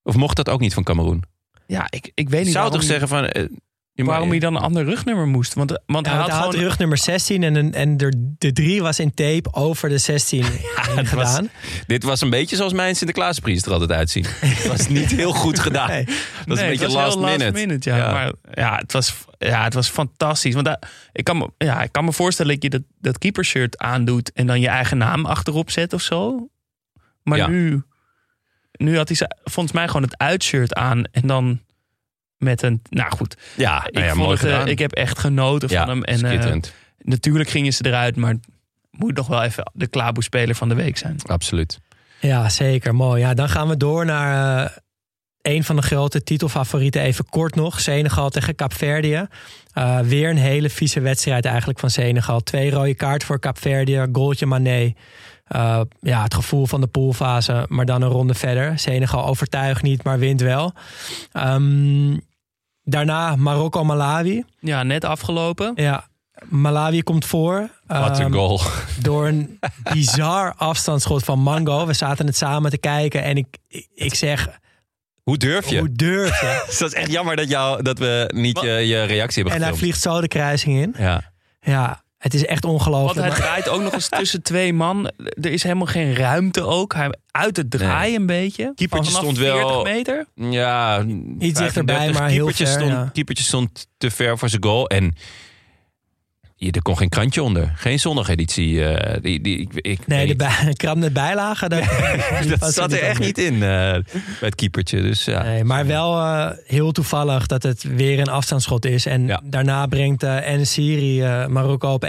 Of mocht dat ook niet van Cameroen? Ja, ik, ik weet Je niet zou waarom, toch zeggen van... eh, waarom hij dan een ander rugnummer moest. Want, want Ja, hij had gewoon... rug nummer 16 en, een- en de 3 was in tape over de 16 heen het was- gedaan. Dit was een beetje zoals mijn Sinterklaasprijs er altijd uitzien. Het was niet heel goed gedaan. Nee. Dat was Nee, een het beetje was last, heel minute. ja. Ja. Maar ja het, was, ja, het was fantastisch. Want daar- ik, kan me, ja, ik kan me voorstellen dat je dat, dat keepershirt aandoet... en dan je eigen naam achterop zet of zo. Maar Ja. nu, nu had hij volgens mij gewoon het uitshirt aan... en dan met een... Nou goed, Ja, ik, nou ja, vond mooi het, eh, gedaan. ik heb echt genoten ja, van hem. En eh, natuurlijk gingen ze eruit... maar moet nog wel even de Klaboe-speler van de week zijn. Absoluut. Ja, zeker. Mooi. Ja, dan gaan we door naar eh, een van de grote titelfavorieten. Even kort nog. Senegal tegen Kaapverdië. Eh weer een hele vieze wedstrijd eigenlijk van Senegal. Twee rode kaarten voor Kaapverdië. Goaltje Mané. Eh, ja, het gevoel van de poolfase, maar dan een ronde verder. Senegal overtuigt niet, maar wint wel. Ehm, daarna Marokko-Malawi. Ja, net afgelopen. Ja, Malawi komt voor. Wat een Ehm, goal. door een bizar afstandsschot van Mango. We zaten het samen te kijken en ik, ik, ik zeg, Hoe durf je? hoe durf je? Het is echt jammer dat, jou, dat we niet je, je reactie hebben En hij vliegt zo de kruising in. Ja. Ja, het is echt Want ongelooflijk. hij Maar- draait ook nog eens tussen twee man. Er is helemaal geen ruimte ook. Hij uit het draaien een beetje. Keepertje Vanaf stond wel- 40 meter. Ja, Iets dichterbij, maar heel ver, Stond, ja. keepertje stond te ver voor zijn goal. En er kon geen krantje onder. Geen zondageditie. eh die, die, ik, ik Nee, de bij, krab met bijlagen. Dat, zat er echt niet in eh, bij het keepertje. Dus ja. Nee, maar wel eh, heel toevallig dat het weer een afstandsschot is. En Ja. daarna brengt uh, Ensiri eh Marokko op 1-1.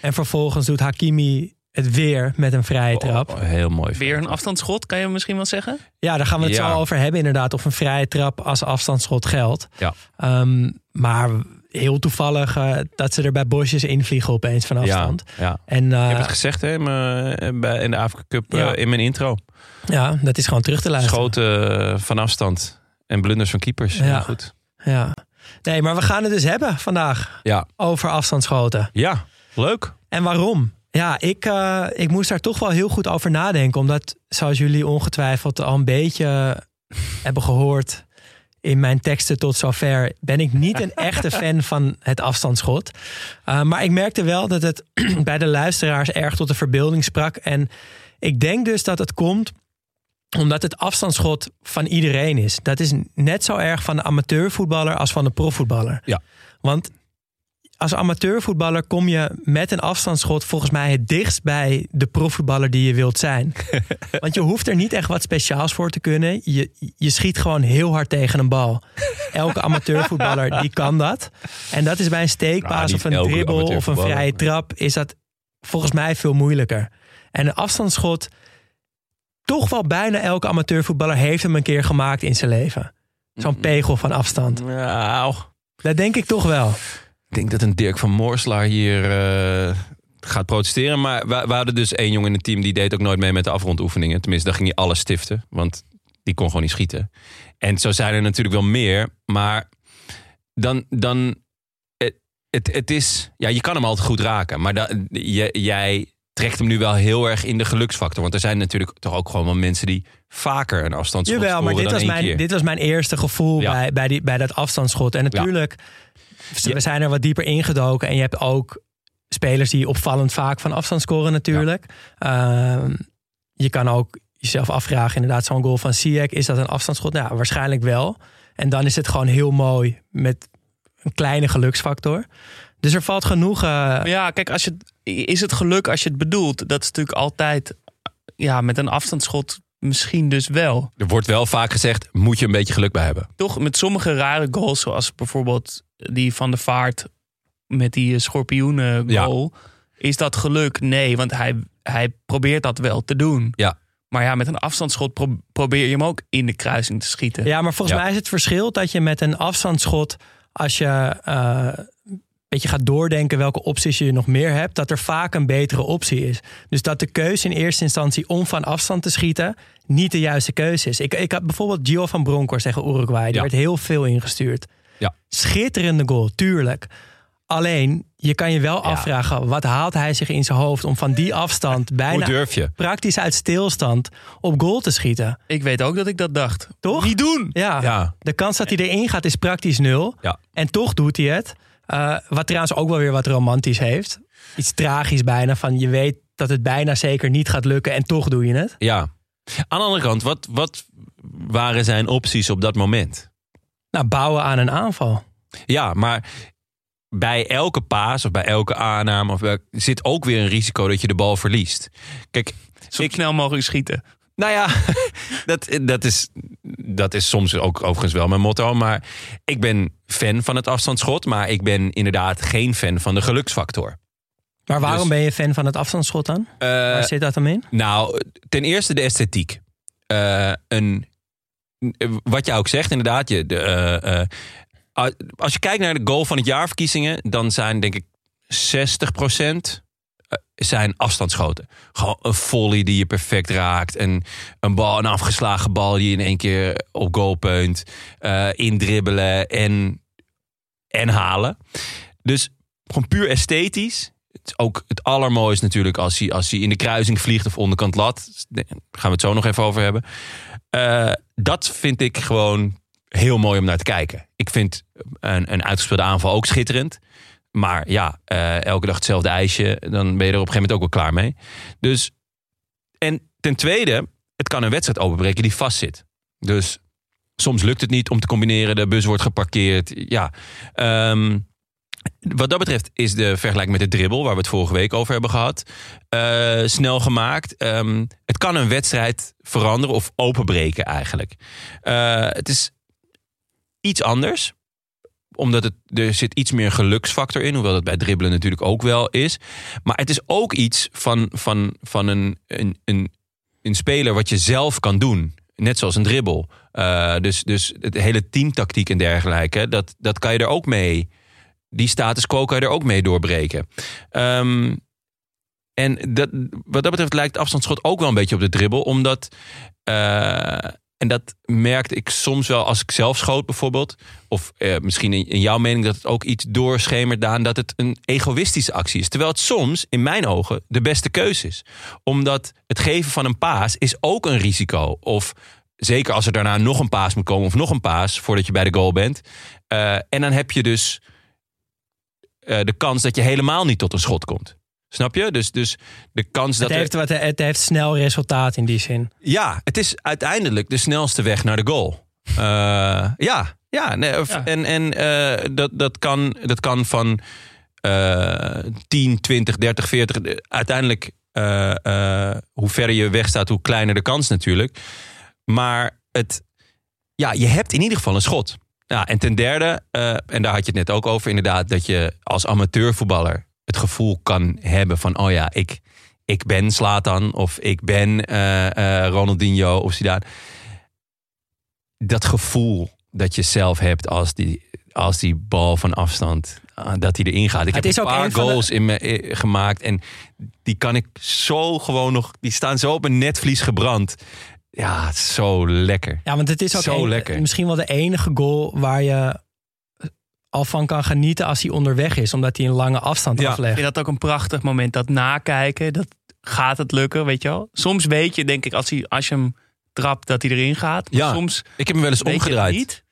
En vervolgens doet Hakimi het weer met een vrije trap. Oh, heel mooi. Weer een afstandsschot, kan je misschien wel zeggen? Ja, daar gaan we het Ja. zo over hebben inderdaad. Of een vrije trap als afstandsschot geldt. Ja. Ehm, maar heel toevallig eh, dat ze er bij bosjes invliegen opeens van afstand. Ja, ja. En eh, Ik heb het gezegd hè, in, bij- in de Afrika Cup eh, Ja. in mijn intro. ja, dat is gewoon terug te luisteren. Schoten eh, van afstand en blunders van keepers. Ja. Goed. Ja. Nee, maar we gaan het dus hebben vandaag Ja. over afstandsschoten. ja, leuk. En waarom? Ja, ik, eh, ik moest daar toch wel heel goed over nadenken. Omdat, zoals jullie ongetwijfeld al een beetje hebben gehoord in mijn teksten tot zover, ben ik niet een echte fan van het afstandsschot. Uh, maar ik merkte wel dat het bij de luisteraars erg tot de verbeelding sprak. En ik denk dus dat het komt omdat het afstandsschot van iedereen is. Dat is net zo erg van de amateurvoetballer als van de profvoetballer. Ja. Want als amateurvoetballer kom je met een afstandsschot volgens mij het dichtst bij de profvoetballer die je wilt zijn. Want je hoeft er niet echt wat speciaals voor te kunnen. Je, je schiet gewoon heel hard tegen een bal. Elke amateurvoetballer die kan dat. En dat is bij een steekpaas Nou, of een dribbel of een vrije trap is dat volgens mij veel moeilijker. En een afstandsschot, toch wel bijna elke amateurvoetballer heeft hem een keer gemaakt in zijn leven. Zo'n pegel van afstand. Nou, Dat denk ik toch wel. Ik denk dat een Dirk van Moorselaar hier eh, gaat protesteren. Maar we, hadden dus één jongen in het team die deed ook nooit mee met de afrondoefeningen. Tenminste, daar ging hij alles stiften. Want die kon gewoon niet schieten. En zo zijn er natuurlijk wel meer. Maar dan... dan het, het, het is... Ja, je kan hem altijd goed raken. Maar da, je, jij trekt hem nu wel heel erg in de geluksfactor. Want er zijn natuurlijk toch ook gewoon wel mensen die vaker een afstandsschot Jawel, maar scoren dit dan was, één mijn, keer. dit was mijn eerste gevoel Ja. bij, bij, die, bij dat afstandsschot. En natuurlijk, we zijn er wat dieper ingedoken. En je hebt ook spelers die opvallend vaak van afstand scoren natuurlijk. Ehm, je kan ook jezelf afvragen, inderdaad, zo'n goal van Ziyech, is dat een afstandsschot? Nou, waarschijnlijk wel. En dan is het gewoon heel mooi met een kleine geluksfactor. Dus er valt genoeg... Ja, kijk, als je, is het geluk als je het bedoelt? Dat is natuurlijk altijd, ja, met een afstandsschot misschien dus wel. Er wordt wel vaak gezegd, moet je een beetje geluk bij hebben. Toch met sommige rare goals, zoals bijvoorbeeld die van de Vaart met die eh, schorpioenen goal. Is dat geluk? Nee, want hij, hij probeert dat wel te doen. Ja. Maar ja, met een afstandsschot pro- probeer je hem ook in de kruising te schieten. Ja, maar volgens Ja. mij is het verschil dat je met een afstandsschot, als je eh, beetje gaat doordenken welke opties je nog meer hebt, dat er vaak een betere optie is. Dus dat de keuze in eerste instantie om van afstand te schieten niet de juiste keuze is. Ik, ik had bijvoorbeeld Gio van Bronckhorst tegen Uruguay. Die Ja. werd heel veel ingestuurd. Ja. Schitterende goal, tuurlijk. Alleen, je kan je wel afvragen, wat haalt hij zich in zijn hoofd om van die afstand Hoe bijna durf je? praktisch uit stilstand op goal te schieten? Ik weet ook dat ik dat dacht. Toch? Niet doen! Ja, Ja. de kans dat hij erin gaat is praktisch nul. Ja. En toch doet hij het. Eh, wat trouwens ook wel weer wat romantisch heeft. Iets tragisch bijna. Van je weet dat het bijna zeker niet gaat lukken en toch doe je het. Ja. Aan de andere kant, wat, wat waren zijn opties op dat moment? Nou, bouwen aan een aanval. Ja, maar bij elke paas of bij elke aanname of bij- zit ook weer een risico dat je de bal verliest. Kijk, Zo Ik- snel mogelijk schieten. Nou ja, dat, dat, is, dat is soms ook overigens wel mijn motto. Maar ik ben fan van het afstandsschot, maar ik ben inderdaad geen fan van de geluksfactor. Maar waarom Dus- ben je fan van het afstandsschot dan? Eh, Waar zit dat dan in? Nou, ten eerste de esthetiek. Eh, een, wat jij ook zegt, inderdaad. Je, de, eh, als je kijkt naar de goal van het jaarverkiezingen, dan zijn denk ik 60% zijn afstandsschoten. Gewoon een volley die je perfect raakt. En een, bal, een afgeslagen bal die je in één keer op goal peunt. eh, indribbelen en, en halen. Dus gewoon puur esthetisch. Het is ook het allermooiste natuurlijk als hij, als hij in de kruising vliegt of onderkant lat. Daar gaan we het zo nog even over hebben. Eh, dat vind ik gewoon heel mooi om naar te kijken. Ik vind een, een uitgespeelde aanval ook schitterend. Maar ja, eh, elke dag hetzelfde ijsje. Dan ben je er op een gegeven moment ook wel klaar mee. Dus, en ten tweede, het kan een wedstrijd openbreken die vastzit. Dus soms lukt het niet om te combineren. De bus wordt geparkeerd. Ja, ehm, wat dat betreft is de vergelijking met de dribbel, waar we het vorige week over hebben gehad, eh, snel gemaakt. Ehm, het kan een wedstrijd veranderen of openbreken eigenlijk. Eh, het is iets anders. Omdat het, er zit iets meer geluksfactor in. Hoewel dat bij dribbelen natuurlijk ook wel is. Maar het is ook iets van, van, van een, een, een, een speler wat je zelf kan doen. Net zoals een dribbel. Uh, dus, dus het hele teamtactiek en dergelijke. Dat, dat kan je er ook mee. Die status quo kan je er ook mee doorbreken. Um, en dat, wat dat betreft lijkt afstandsschot ook wel een beetje op de dribbel. Omdat, uh, en dat merkte ik soms wel als ik zelf schoot bijvoorbeeld. Of uh, misschien in, jouw mening dat het ook iets doorschemert aan dat het een egoïstische actie is. Terwijl het soms, in mijn ogen, de beste keuze is. Omdat het geven van een paas is ook een risico. Of zeker als er daarna nog een paas moet komen of nog een paas voordat je bij de goal bent. Uh, en dan heb je dus de kans dat je helemaal niet tot een schot komt. Snap je? Dus, dus de kans dat. Het heeft, wat, het heeft snel resultaat in die zin. Ja, het is uiteindelijk de snelste weg naar de goal. Uh, ja, ja, nee, ja, En, en uh, dat, dat, kan, dat kan van uh, 10, 20, 30, 40. Uiteindelijk, hoe verder je weg staat, hoe kleiner de kans natuurlijk. Maar het, ja, je hebt in ieder geval een schot. Ja, en ten derde, en daar had je het net ook over, inderdaad, dat je als amateurvoetballer het gevoel kan hebben van... oh ja, ik, ik ben Slatan of ik ben uh, uh, Ronaldinho of Zidane. Dat gevoel dat je zelf hebt als die, als die bal van afstand... Uh, dat hij erin gaat. Ik het heb een paar goals de... in me gemaakt. En die kan ik zo gewoon nog... Die staan zo op een netvlies gebrand. Ja, zo lekker. Ja, want het is ook zo een, lekker. misschien wel de enige goal waar je al van kan genieten als hij onderweg is, omdat hij een lange afstand ja. aflegt. Ik vind dat ook een prachtig moment, dat nakijken, dat gaat het lukken, weet je wel. Soms weet je, denk ik, als, hij, als je hem trapt, dat hij erin gaat. Maar ja, soms ik heb hem wel eens omgedraaid. Niet.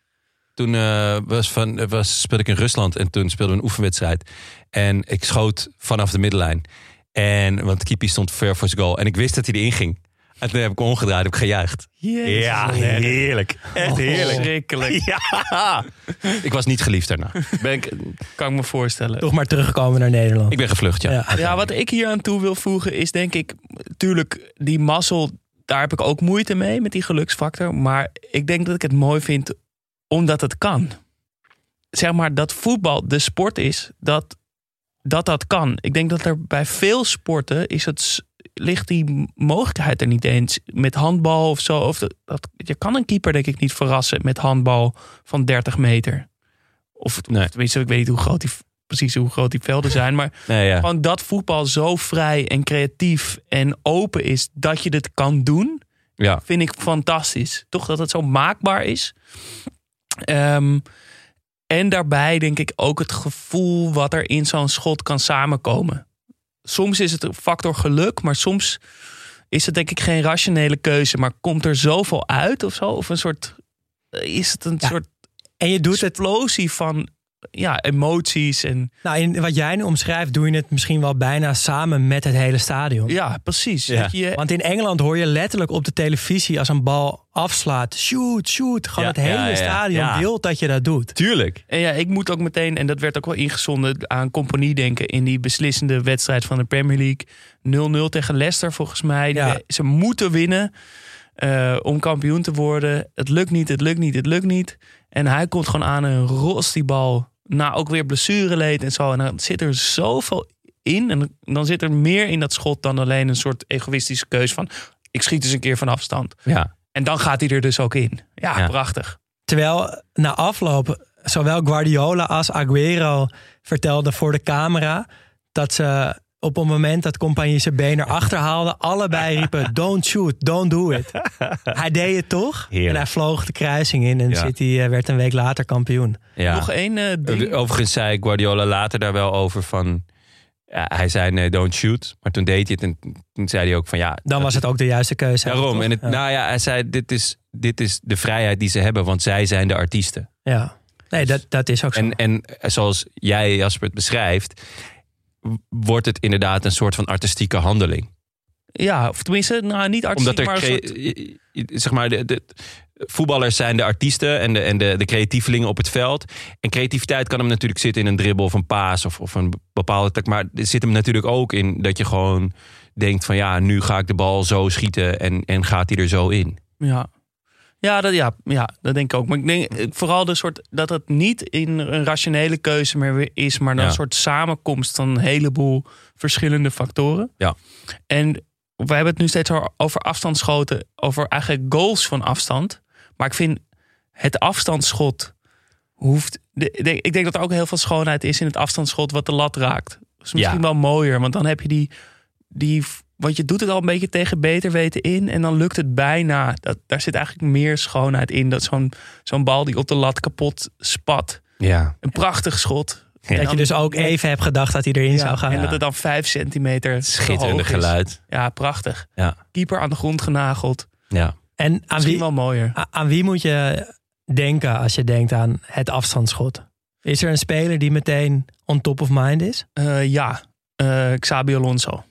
Toen uh, was van, was, speelde ik in Rusland en toen speelde we een oefenwedstrijd. En ik schoot vanaf de middenlijn. En, want Kipi stond ver voor zijn goal. En ik wist dat hij erin ging. En toen heb ik omgedraaid, heb ik gejuicht. Jezus, ja, heerlijk. Echt heerlijk. Schrikkelijk. Ja. Ik was niet geliefd daarna. Ben ik, kan ik me voorstellen. Toch maar teruggekomen naar Nederland. Ik ben gevlucht, ja. Ja, ja wat ik hier aan toe wil voegen is denk ik... Tuurlijk, die mazzel, daar heb ik ook moeite mee met die geluksfactor. Maar ik denk dat ik het mooi vind omdat het kan. Zeg maar dat voetbal de sport is dat dat, dat kan. Ik denk dat er bij veel sporten is het ligt die mogelijkheid er niet eens. Met handbal of zo. Of dat, je kan een keeper denk ik niet verrassen met handbal van 30 meter. Of, nee. tenminste, ik weet niet hoe groot die, precies hoe groot die velden zijn. Maar nee, ja. gewoon dat voetbal zo vrij en creatief en open is dat je dit kan doen. Ja. Vind ik fantastisch. Toch dat het zo maakbaar is. Um, en daarbij denk ik ook het gevoel wat er in zo'n schot kan samenkomen soms is het een factor geluk, maar soms is het denk ik geen rationele keuze. Maar komt er zoveel uit of zo? Of een soort. Is het een ja, soort. En je doet explosie van ja, emoties en. Nou, in wat jij nu omschrijft, doe je het misschien wel bijna samen met het hele stadion. Ja, precies. Ja. Je, Want in Engeland hoor je letterlijk op de televisie als een bal afslaat, shoot, shoot. Gewoon Ja, het hele ja, ja, stadion ja. wil dat je dat doet. Tuurlijk. En ja, ik moet ook meteen, en dat werd ook wel ingezonden, aan compagnie denken in die beslissende wedstrijd van de Premier League. 0-0 tegen Leicester volgens mij. Ze moeten winnen eh, om kampioen te worden. Het lukt niet, het lukt niet, het lukt niet. En hij komt gewoon aan en rost die bal. Nou, ook weer blessureleed en zo. En dan zit er zoveel in. En dan zit er meer in dat schot dan alleen een soort egoïstische keus van... ik schiet eens een keer van afstand. Ja. En dan gaat hij er dus ook in. Ja, Ja. prachtig. Terwijl na afloop zowel Guardiola als Aguero vertelden voor de camera dat ze op het moment dat compagnie zijn been erachter haalde, allebei riepen: Don't shoot, don't do it. Hij deed het toch? Heerlijk. En hij vloog de kruising in en Ja. City eh, werd een week later kampioen. ja. Nog één eh, ding. Overigens zei Guardiola later daar wel over van... Ja, hij zei nee, don't shoot. Maar toen deed hij het en toen zei hij ook van ja... Dan was het ook de juiste keuze. Daarom. En het, ja. nou ja, hij zei dit is, dit is de vrijheid die ze hebben. Want zij zijn de artiesten. ja. Nee, dat, dat is ook zo. En, en zoals jij Jasper het beschrijft... wordt het inderdaad een soort van artistieke handeling. Ja, of tenminste, nou, niet artistiek, Omdat er maar soort... zeg maar de, de voetballers zijn de artiesten en de, en de, de creatievelingen op het veld. En creativiteit kan hem natuurlijk zitten in een dribbel of een paas of, of een bepaalde tak. Maar er zit hem natuurlijk ook in dat je gewoon denkt van ja, nu ga ik de bal zo schieten en, en gaat hij er zo in. Ja. Ja, dat, ja, ja, dat denk ik ook. Maar ik denk eh, vooral de soort, dat het niet in een rationele keuze meer is, maar dan Ja. een soort samenkomst van een heleboel verschillende factoren. Ja. En we hebben het nu steeds over- over afstandsschoten, over eigenlijk goals van afstand. Maar ik vind het afstandsschot hoeft. de- de- ik denk dat er ook heel veel schoonheid is in het afstandsschot wat de lat raakt. Dat is misschien Ja. wel mooier, want dan heb je die, die. Want je doet het al een beetje tegen beter weten in. En dan lukt het bijna. Dat, daar zit eigenlijk meer schoonheid in. Dat zo'n zo'n bal die op de lat kapot spat. Ja. Een prachtig schot. Dat je dus ook even hebt gedacht dat hij erin Ja, zou gaan. En dat het dan vijf centimeter te Schitterende hoog is. geluid. Ja, prachtig. Ja. Keeper aan de grond genageld. Ja. En aan Misschien wie, wel mooier. aan wie moet je denken als je denkt aan het afstandsschot? Is er een speler die meteen on top of mind is? Eh, ja, eh, Xabi Alonso.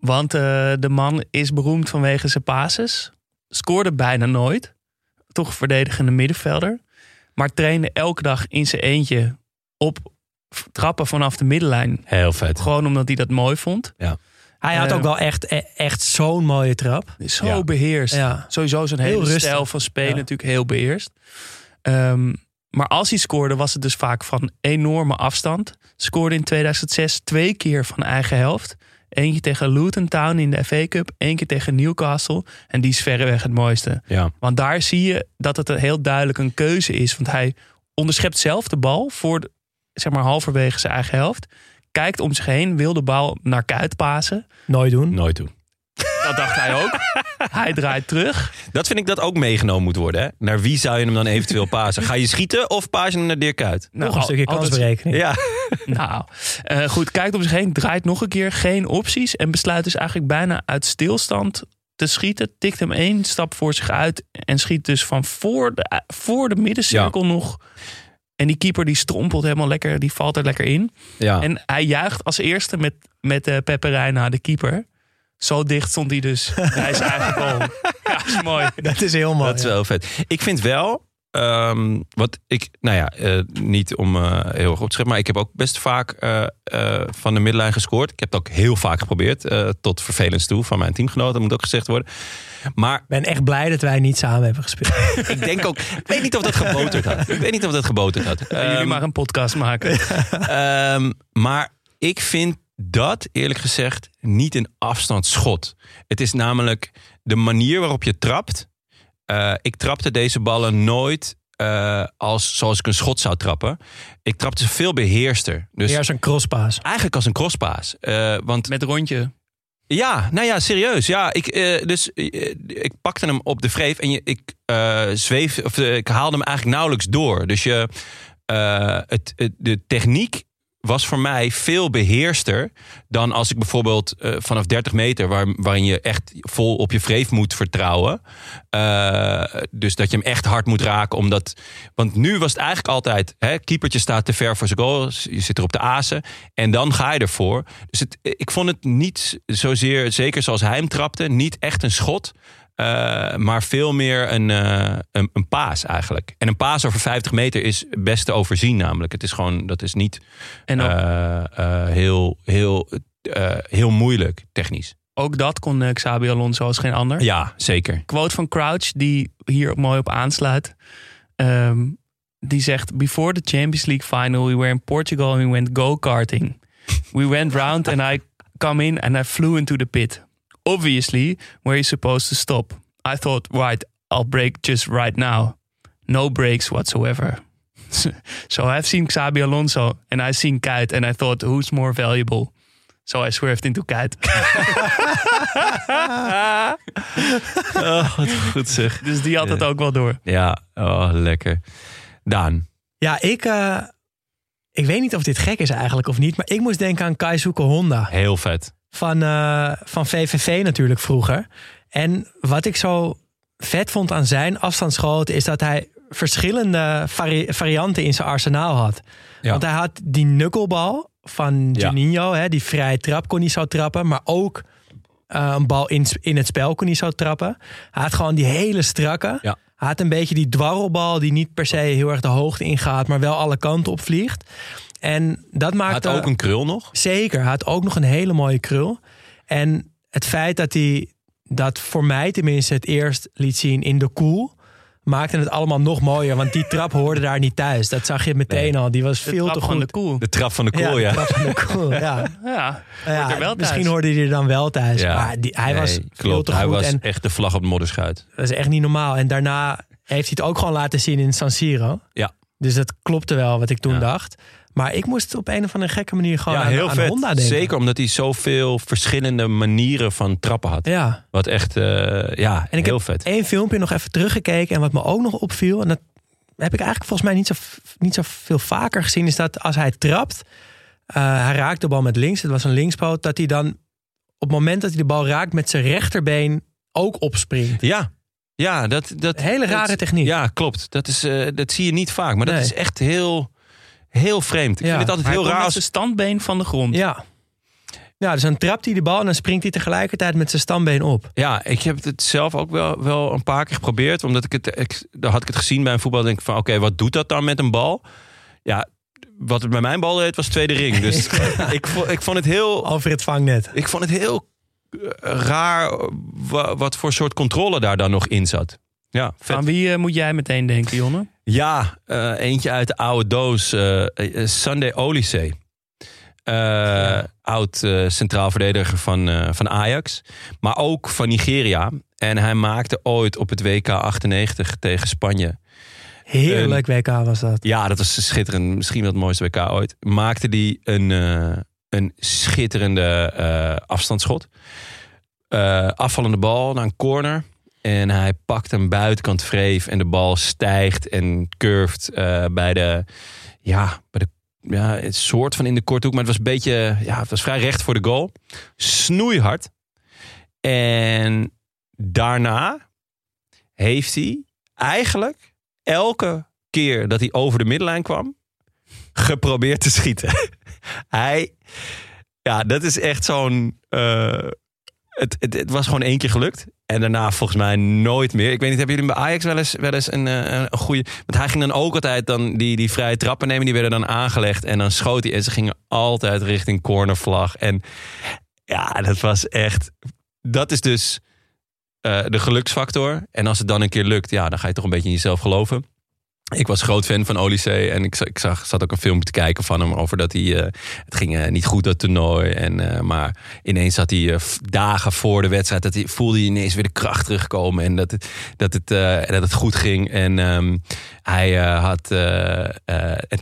Want eh, de man is beroemd vanwege zijn passes. Scoorde bijna nooit. Toch verdedigende middenvelder. Maar trainde elke dag in zijn eentje op trappen vanaf de middenlijn. Heel vet. Gewoon omdat hij dat mooi vond. Hij had Eh, ook wel echt, e- echt zo'n mooie trap. Zo Ja. beheerst. Ja. Sowieso zo'n Heel hele rustig. stijl van spelen Ja. natuurlijk heel beheerst. Ehm, maar als hij scoorde was het dus vaak van enorme afstand. Scoorde in 2006 twee keer van eigen helft. Eentje tegen Luton Town in de FA Cup. één keer tegen Newcastle. En die is verreweg het mooiste. Ja. Want daar zie je dat het een heel duidelijk een keuze is. Want hij onderschept zelf de bal voor de, zeg maar halverwege zijn eigen helft. Kijkt om zich heen, wil de bal naar Kuit pasen. Nooit doen. Nooit doen. Dat dacht hij ook. hij draait terug. Dat vind ik dat ook meegenomen moet worden. Hè? Naar wie zou je hem dan eventueel pasen? Ga je schieten of paas je hem naar Dirk uit? Nog een al- stukje altijd- kansberekening. Ja. Nou, eh, goed, kijkt om zich heen, draait nog een keer, geen opties. En besluit dus eigenlijk bijna uit stilstand te schieten. Tikt hem één stap voor zich uit en schiet dus van voor de, voor de middencirkel nog. En die keeper die strompelt helemaal lekker, die valt er lekker in. ja. En hij juicht als eerste met, met uh, Pepe Reina, de keeper. Zo dicht stond hij dus bij zijn eigen goal. Ja, is mooi. Dat is heel mooi. Dat is wel vet. Ik vind wel, ehm, wat ik, nou ja, eh, niet om eh, heel erg op te schrijven, maar ik heb ook best vaak eh, eh, van de middenlijn gescoord. Ik heb het ook heel vaak geprobeerd, eh, tot vervelend toe van mijn teamgenoten, moet ook gezegd worden. Maar Ik ben echt blij dat wij niet samen hebben gespeeld. ik denk ook, ik weet niet of dat geboterd had. Ik weet niet of dat geboterd had. Jullie Ehm, maar een podcast maken. Ehm, maar ik vind dat eerlijk gezegd niet een afstandsschot. Het is namelijk de manier waarop je trapt. Eh, ik trapte deze ballen nooit eh, als, zoals ik een schot zou trappen. Ik trapte ze veel beheerster. Dus Meer als een crosspaas. eigenlijk als een crosspaas. Eh, want Met rondje. ja, nou ja, serieus. Ja, ik, eh, dus, ik pakte hem op de vreef en je, ik eh, zweef, of ik haalde hem eigenlijk nauwelijks door. Dus je, eh, het, het- de techniek was voor mij veel beheerster dan als ik bijvoorbeeld eh, vanaf 30 meter, waar, waarin je echt vol op je vreef moet vertrouwen. Eh, dus dat je hem echt hard moet raken. Omdat, want nu was het eigenlijk altijd: hè, keepertje staat te ver voor zijn goal. Je zit er op de azen. En dan ga je ervoor. Dus het, ik vond het niet zozeer, zeker zoals hij hem trapte, niet echt een schot. Eh, maar veel meer een, eh, een, een paas eigenlijk. En een paas over 50 meter is best te overzien namelijk. Het is gewoon, dat is niet En ook, eh, heel, heel, heel moeilijk technisch. ook dat kon Xabi Alonso als geen ander. Ja, zeker. quote van Crouch, die hier mooi op aansluit. Ehm, die zegt: Before the Champions League final, we were in Portugal and we went go-karting. We went round and I come in and I flew into the pit. Obviously, where you're supposed to stop. I thought, right, I'll break just right now. No breaks whatsoever. so I've seen Xabi Alonso and I've seen Kuit and I thought, who's more valuable? So I swerved into Kuit. Oh, wat goed zeg. dus die had het ook wel door. Ja, oh, lekker. Daan. Ja, ik, eh, ik weet niet of dit gek is eigenlijk of niet. Maar ik moest denken aan Kaisuke Honda. Heel vet. Van, eh, van VVV natuurlijk vroeger. En wat ik zo vet vond aan zijn afstandsschoten... is dat hij verschillende vari- varianten in zijn arsenaal had. Ja. Want hij had die knuckelbal van Ja. Juninho. Hè, die vrije trap kon hij zo trappen. Maar ook eh, een bal in, in het spel kon hij zo trappen. Hij had gewoon die hele strakke. Ja. Hij had een beetje die dwarrelbal die niet per se heel erg de hoogte ingaat... maar wel alle kanten op vliegt. En dat Had maakte... ook een krul nog. Zeker, hij had ook nog een hele mooie krul. En het feit dat hij dat voor mij tenminste het eerst liet zien in de koel. Maakte het allemaal nog mooier, want die trap hoorde daar niet thuis. Dat zag je meteen al. Die was De veel te goed. de koel. De trap van de kool, ja. de trap van de koel, ja. Ja, Ja, hoort wel misschien hoorde hij er dan wel thuis. Ja. Maar die, hij Nee, was veel klopt. te Hij goed. was en echt de vlag op de modderschuit. dat is echt niet normaal. En daarna heeft hij het ook gewoon laten zien in San Siro. Ja. Dus dat klopte wel wat ik toen Ja. dacht. Maar ik moest op een of andere gekke manier gewoon ja, aan, heel aan vet. Honda denken. Zeker omdat hij zoveel verschillende manieren van trappen had. Ja. Wat echt, eh, ja, En ik heel heb vet. één filmpje nog even teruggekeken. En wat me ook nog opviel. En dat heb ik eigenlijk volgens mij niet zo, niet zo veel vaker gezien. Is dat als hij trapt. eh, hij raakt de bal met links. Het was een linkspoot. Dat hij dan op het moment dat hij de bal raakt met zijn rechterbeen ook opspringt. Ja, ja dat, dat, Hele rare dat- techniek. Ja, klopt. Dat, is, eh, dat zie je niet vaak. Maar dat is echt heel, heel vreemd. Ik Ja. vind het altijd Hij heel raar als... zijn standbeen van de grond. Ja. Ja, dus dan trapt hij de bal en dan springt hij tegelijkertijd met zijn stambeen op. Ja, ik heb het zelf ook wel, wel een paar keer geprobeerd. Omdat ik het, ik, dan had ik het gezien bij een voetbal. denk ik van, oké, wat doet dat dan met een bal? Ja, wat het bij mijn bal deed was tweede ring. Dus ik, vond, ik vond het heel... Over het vangnet. Ik vond het heel eh, raar wa- wat voor soort controle daar dan nog in zat. Ja, vet. Aan wie eh, moet jij meteen denken, Jonne? Ja, eh, eentje uit de oude doos. eh, Sunday Olysee. Oud centraal verdediger van, van Ajax. Maar ook van Nigeria. En hij maakte ooit op het WK 98 tegen Spanje. Heerlijk WK was dat. Ja, dat was schitterend. Misschien wel het mooiste WK ooit. Maakte die een, een schitterende afstandsschot. Afvallende bal naar een corner. En hij pakt een buitenkant vreef. En de bal stijgt en curft eh, bij de... Ja, bij de ja, het soort van in de korte hoek. Maar het was een beetje... Ja, het was vrij recht voor de goal. Snoeihard. En daarna heeft hij eigenlijk elke keer dat hij over de middenlijn kwam, geprobeerd te schieten. hij, ja, dat is echt zo'n. eh, het, het, het was gewoon één keer gelukt. En daarna volgens mij nooit meer. Ik weet niet, hebben jullie bij Ajax wel eens, wel eens een, eh, een goede... Want hij ging dan ook altijd dan die, die vrije trappen nemen. Die werden dan aangelegd. En dan schoot hij. En ze gingen altijd richting cornervlag. En ja, dat was echt... Dat is dus eh, de geluksfactor. En als het dan een keer lukt, ja, dan ga je toch een beetje in jezelf geloven. Ik was groot fan van Olysee en ik, ik zag, zat ook een filmpje te kijken van hem over dat hij. eh, het ging eh, niet goed dat toernooi. En, eh, maar ineens had hij dagen voor de wedstrijd. Dat hij, voelde hij ineens weer de kracht terugkomen. En dat het, dat het, dat het goed ging. En ehm, hij had.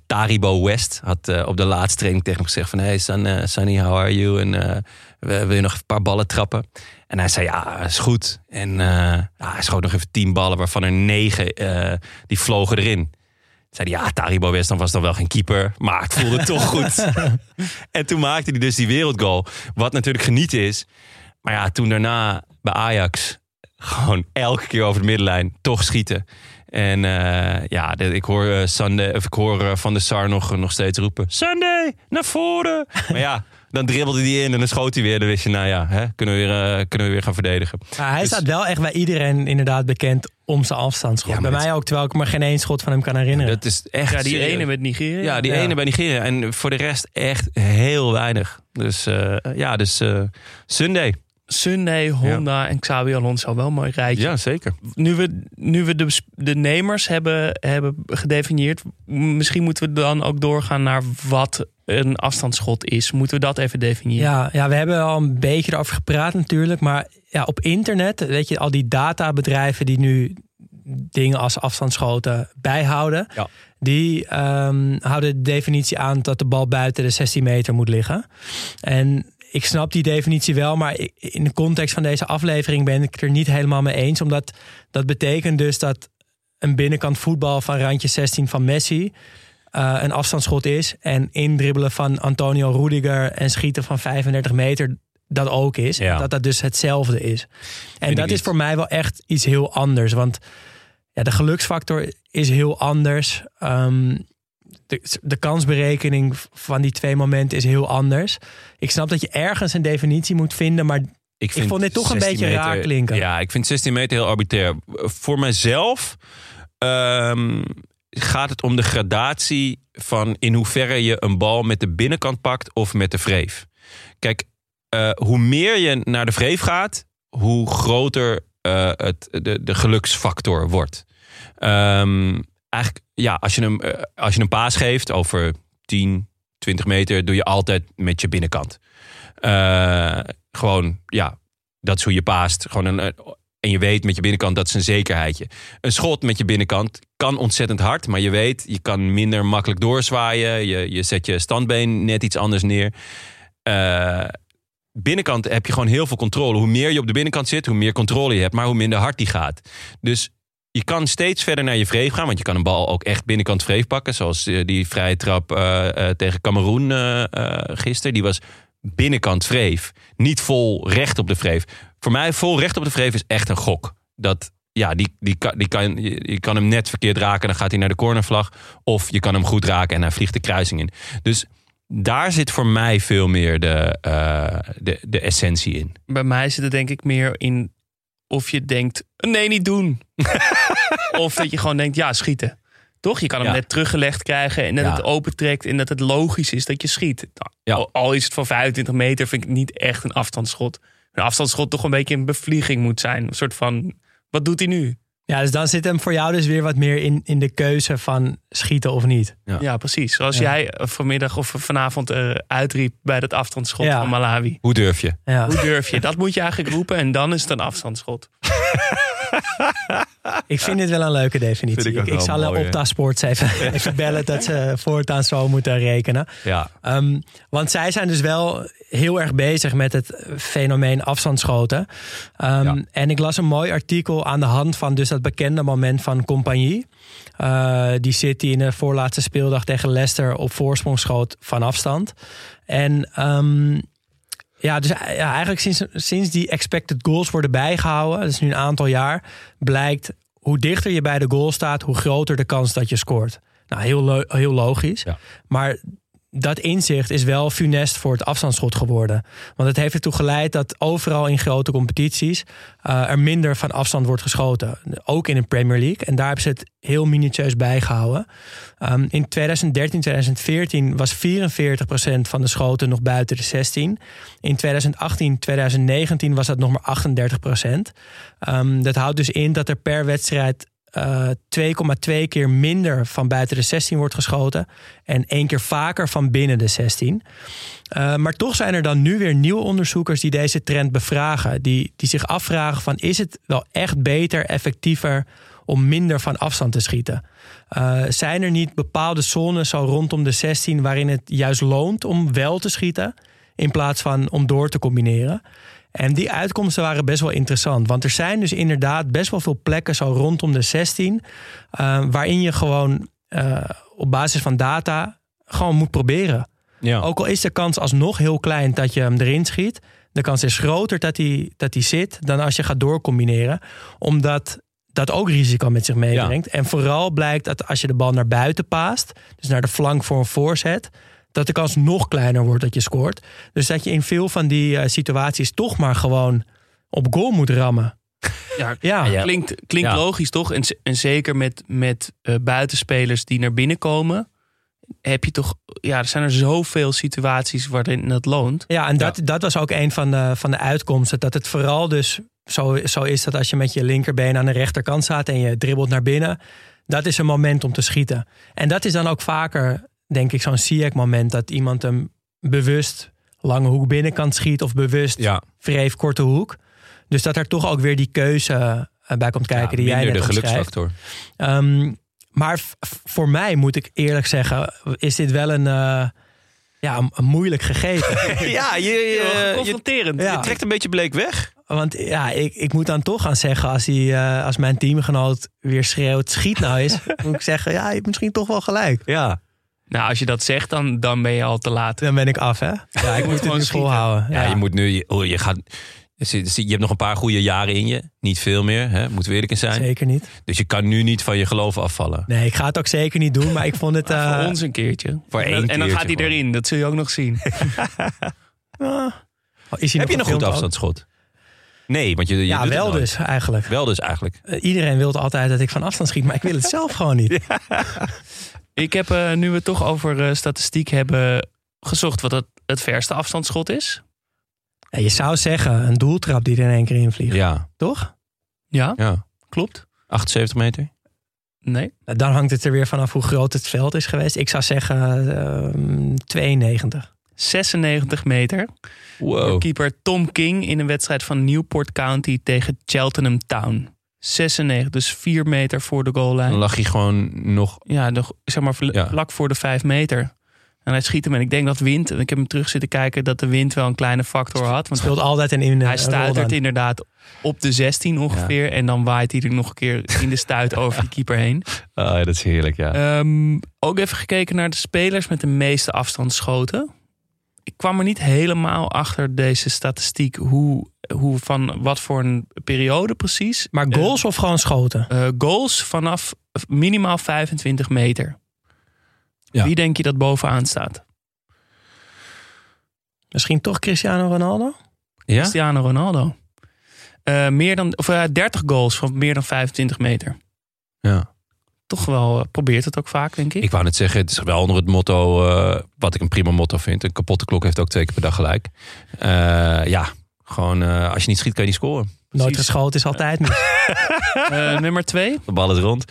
Taribo West had op de laatste training tegen hem gezegd: van Hey Sun, Sunny, how are you? En wil je nog een paar ballen trappen? En hij zei, ja, is goed. En eh, ja, hij schoot nog even tien ballen, waarvan er negen, eh, die vlogen erin. Toen zei hij, ja, Taribo West, dan was dan wel geen keeper. Maar het voelde toch goed. en toen maakte hij dus die wereldgoal. Wat natuurlijk genieten is. Maar ja, toen daarna bij Ajax... gewoon elke keer over de middenlijn toch schieten. En eh, ja, ik hoor, Sunday, of ik hoor Van de Sar nog, nog steeds roepen... Sunday, naar voren! maar ja, dan dribbelde hij in en dan schoot hij weer. Dan wist je, nou ja, hè, kunnen, we weer, eh, kunnen we weer gaan verdedigen. Maar hij Dus- staat wel echt bij iedereen inderdaad bekend om zijn afstandsschot. Ja, bij het- mij ook, terwijl ik me geen één schot van hem kan herinneren. Dat is echt... Ja, die serieus. ene met Nigeria. Ja, die Ja. ene bij Nigeria. En voor de rest echt heel weinig. Dus eh, ja, dus eh, Sunday. Sunday, Honda en Xabi Alonso. Wel een mooi rijtje. Ja, zeker. Nu we, nu we de, de nemers hebben, hebben gedefinieerd, misschien moeten we dan ook doorgaan naar wat een afstandsschot is. Moeten we dat even definiëren? Ja, ja, we hebben al een beetje erover gepraat natuurlijk. Maar ja, op internet, weet je, al die databedrijven die nu dingen als afstandsschoten bijhouden. Ja. Die ehm, houden de definitie aan dat de bal buiten de 16 meter moet liggen. En ik snap die definitie wel, maar in de context van deze aflevering ben ik er niet helemaal mee eens. Omdat dat betekent dus dat een binnenkant voetbal van randje 16 van Messi eh, een afstandsschot is. En indribbelen van Antonio Rudiger en schieten van 35 meter dat ook is. Ja. Dat dat dus hetzelfde is. En dat is voor mij wel echt iets heel anders. Want ja, de geluksfactor is heel anders. Ehm, de, de kansberekening van die twee momenten is heel anders. Ik snap dat je ergens een definitie moet vinden, maar Ik, vond dit toch een 16 beetje raar klinken. Ja, ik vind 16 meter heel arbitrair. Voor mijzelf ehm, gaat het om de gradatie van in hoeverre je een bal met de binnenkant pakt of met de vreef. Kijk, eh, hoe meer je naar de vreef gaat, hoe groter eh, het, de, de geluksfactor wordt. Ehm, eigenlijk, ja, als je, hem, eh, als je een paas geeft over 10, 20 meter, doe je altijd met je binnenkant. Eh, gewoon, ja, dat is hoe je paast. Gewoon een, eh, en je weet met je binnenkant, dat is een zekerheidje. Een schot met je binnenkant kan ontzettend hard, maar je weet, je kan minder makkelijk doorzwaaien. Je, je zet je standbeen net iets anders neer. Binnenkant heb je gewoon heel veel controle. Hoe meer je op de binnenkant zit, hoe meer controle je hebt, maar hoe minder hard die gaat. Dus je kan steeds verder naar je vreef gaan, want je kan een bal ook echt binnenkant vreef pakken. Zoals eh, die vrije trap eh, eh, tegen Cameroen gisteren. Die was binnenkant vreef. Niet vol recht op de vreef. Voor mij vol recht op de vreef is echt een gok. Dat, ja, die, die, kan, die kan, je, kan hem net verkeerd raken, dan gaat hij naar de cornervlag. Of je kan hem goed raken en hij vliegt de kruising in. Dus daar zit voor mij veel meer de, de, de essentie in. Bij mij zit het denk ik meer in of je denkt, nee, niet doen. of dat je gewoon denkt, ja, schieten. Toch? Je kan hem Ja. net teruggelegd krijgen en dat Ja. het opentrekt en dat het logisch is dat je schiet. Ja. Al, al is het van 25 meter, vind ik niet echt een afstandsschot. Een afstandsschot toch een beetje een bevlieging moet zijn. Een soort van, wat doet hij nu? Ja, dus dan zit hem voor jou dus weer wat meer in, in de keuze van schieten of niet. Ja. Ja, precies. Zoals Ja. jij eh, vanmiddag of vanavond eh, uitriep bij dat afstandsschot Ja. van Malawi. Hoe durf je? Ja. Hoe durf je? Dat moet je eigenlijk roepen en dan is het een afstandsschot. Ik vind dit wel een leuke definitie. Vind ik ik, zal mooi, eh, hè? Opta Sports even, even bellen dat ze voortaan zo moeten rekenen. Ja. Ehm, want zij zijn dus wel heel erg bezig met het fenomeen afstandsschoten. Ehm, Ja. En ik las een mooi artikel aan de hand van dus dat bekende moment van Compagnie. Eh, die City in de voorlaatste speeldag tegen Leicester op voorsprong schoot van afstand. En ehm, ja, dus ja, eigenlijk sinds, sinds die expected goals worden bijgehouden, dat is nu een aantal jaar, blijkt hoe dichter je bij de goal staat, hoe groter de kans dat je scoort. Nou, heel, heel logisch. Ja. Maar dat inzicht is wel funest voor het afstandsschot geworden. Want het heeft ertoe geleid dat overal in grote competities eh, er minder van afstand wordt geschoten. Ook in de Premier League. En daar hebben ze het heel minutieus bijgehouden. Um, in 2013, 2014 was 44% van de schoten nog buiten de 16. In 2018, 2019 was dat nog maar 38%. Um, dat houdt dus in dat er per wedstrijd 2,2 keer minder van buiten de 16 wordt geschoten. En één keer vaker van binnen de 16. Uh, maar toch zijn er dan nu weer nieuwe onderzoekers die deze trend bevragen. Die, die zich afvragen van is het wel echt beter, effectiever om minder van afstand te schieten? Uh, zijn er niet bepaalde zones zo rondom de 16 waarin het juist loont om wel te schieten in plaats van om door te combineren? En die uitkomsten waren best wel interessant. Want er zijn dus inderdaad best wel veel plekken zo rondom de 16... Uh, waarin je gewoon uh, op basis van data gewoon moet proberen. Ja. Ook al is de kans alsnog heel klein dat je hem erin schiet... de kans is groter dat hij, dat hij zit dan als je gaat doorcombineren. Omdat dat ook risico met zich meebrengt. Ja. En vooral blijkt dat als je de bal naar buiten paast... dus naar de flank voor een voorzet dat de kans nog kleiner wordt dat je scoort. Dus dat je in veel van die uh, situaties toch maar gewoon op goal moet rammen. Ja, ja. klinkt, klinkt ja. logisch toch? En, en zeker met, met uh, buitenspelers die naar binnen komen... heb je toch... Ja, er zijn er zoveel situaties waarin dat loont. Ja, en dat, ja. dat was ook een van de, van de uitkomsten. Dat het vooral dus zo, zo is dat als je met je linkerbeen aan de rechterkant staat... en je dribbelt naar binnen... dat is een moment om te schieten. En dat is dan ook vaker denk ik, zo'n Ziyech-moment dat iemand hem bewust lange hoek binnenkant schiet of bewust ja. vreef korte hoek. Dus dat er toch ook weer die keuze bij komt kijken ja, die jij net de geluksfactor. Um, maar voor mij moet ik eerlijk zeggen, is dit wel een, uh, ja, een, een moeilijk gegeven. ja, je, je, confronterend. Je, je, trekt een beetje bleek weg. Want ja, ik, ik moet dan toch gaan zeggen, als, hij, uh, als mijn teamgenoot weer schreeuwt, schiet nou eens. moet ik zeggen, ja, je hebt misschien toch wel gelijk. Ja. Nou, als je dat zegt, dan, dan ben je al te laat. Dan ben ik af, hè? Ja, ik moet het nu volhouden. Ja, ja, je moet nu... Je, je, gaat, je hebt nog een paar goede jaren in je. Niet veel meer, hè? moeten we eerlijk in zijn. Zeker niet. Dus je kan nu niet van je geloof afvallen. Nee, ik ga het ook zeker niet doen. Maar ik vond het... Uh, voor ons een keertje. Voor één en, en dan gaat hij gewoon. erin. Dat zul je ook nog zien. oh, is hij Heb je een goed afstandsschot? Nee, want je, je ja, wel dus eigenlijk. Wel dus eigenlijk. Uh, iedereen wil altijd dat ik van afstand schiet, maar ik wil het zelf gewoon niet. Ja. Ik heb, uh, nu we het toch over uh, statistiek hebben, gezocht wat het, het verste afstandsschot is. Ja, je zou zeggen, een doeltrap die er in één keer in vliegt. Ja, Toch? Ja, ja. klopt. 78 meter. Nee. Dan hangt het er weer vanaf hoe groot het veld is geweest. Ik zou zeggen ehm, 92. 96 meter. Door Wow. keeper Tom King in een wedstrijd van Newport County tegen Cheltenham Town. 96, dus 4 meter voor de Dan goallijn. lag hij gewoon nog... Ja, nog, zeg maar Ja. vlak voor de 5 meter. En hij schiet hem en ik denk dat wind, en ik heb hem terug zitten kijken, dat de wind wel een kleine factor had. Want Speelt altijd een in hij stuitert inderdaad op de 16 ongeveer. En dan waait hij er nog een keer in de stuit over die keeper heen. Ah, dat is heerlijk, ja. Ehm, ook even gekeken naar de spelers met de meeste afstandsschoten. Ik kwam er niet helemaal achter deze statistiek. Hoe, hoe van wat voor een periode precies. Maar goals of gewoon schoten? Eh, eh, goals vanaf minimaal 25 meter. Ja. Wie denk je dat bovenaan staat? Misschien toch Cristiano Ronaldo? ja? Cristiano Ronaldo. Eh, meer dan, of, eh, 30 goals van meer dan 25 meter. ja. Toch wel, eh, probeert het ook vaak, denk ik. Ik wou net zeggen, het is wel onder het motto, eh, wat ik een prima motto vind. Een kapotte klok heeft ook twee keer per dag gelijk. Eh, ja, gewoon als je niet schiet, kan je niet scoren. Nooit Precies. geschoten is altijd mis. Eh, nummer 2. De bal is rond.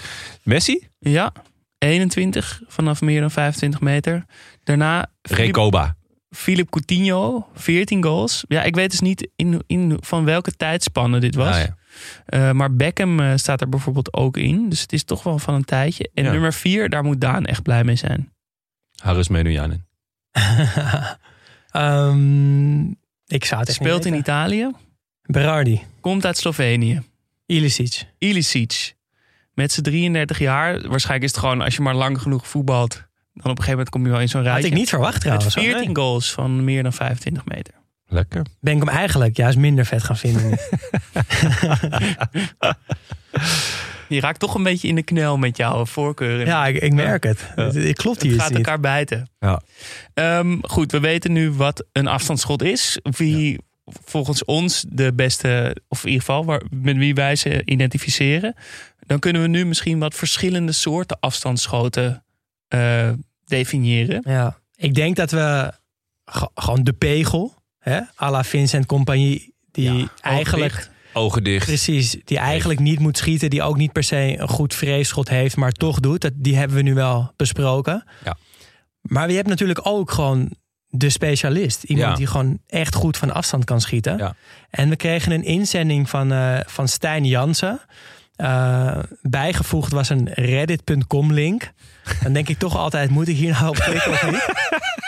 Messi? Ja, 21 vanaf meer dan 25 meter. Daarna Filip, Recoba. Philip Coutinho, 14 goals. Ja, ik weet dus niet in, in, van welke tijdspanne dit was. Ah, ja. Eh, maar Beckham eh, staat er bijvoorbeeld ook in. Dus het is toch wel van een tijdje. En Ja. nummer 4, daar moet Daan echt blij mee zijn. Harris Menujanen. Ehm, ik zou het Speelt in. Italië. Berardi. Komt uit Slovenië. Ilicic. Ilicic. Met zijn 33 jaar. Waarschijnlijk is het gewoon als je maar lang genoeg voetbalt. Dan op een gegeven moment kom je wel in zo'n Had rijtje. ik niet verwacht Met trouwens. 14 goals van meer dan 25 meter. Lekker. Ben ik hem eigenlijk juist minder vet gaan vinden. Je raakt toch een beetje in de knel met jouw voorkeuren. ja, ik, ik merk het. Het, het klopt hier Het gaat niet. elkaar bijten. Ja. Ehm, goed, we weten nu wat een afstandsschot is. Wie volgens ons de beste, of in ieder geval waar, met wie wij ze identificeren. Dan kunnen we nu misschien wat verschillende soorten afstandsschoten eh, definiëren. Ja, ik denk dat we ge- gewoon de pegel, hè, à la Vincent Compagnie, die eigenlijk. Ogen dicht. precies, die eigenlijk niet moet schieten, die ook niet per se een goed vreesschot heeft, maar toch doet. Dat, die hebben we nu wel besproken. Ja. Maar je hebt natuurlijk ook gewoon de specialist, iemand Ja. die gewoon echt goed van afstand kan schieten. Ja. En we kregen een inzending van, eh, van Stijn Jansen. Eh, bijgevoegd was een reddit.com link. Dan denk ik toch altijd, moet ik hier nou op klikken of niet?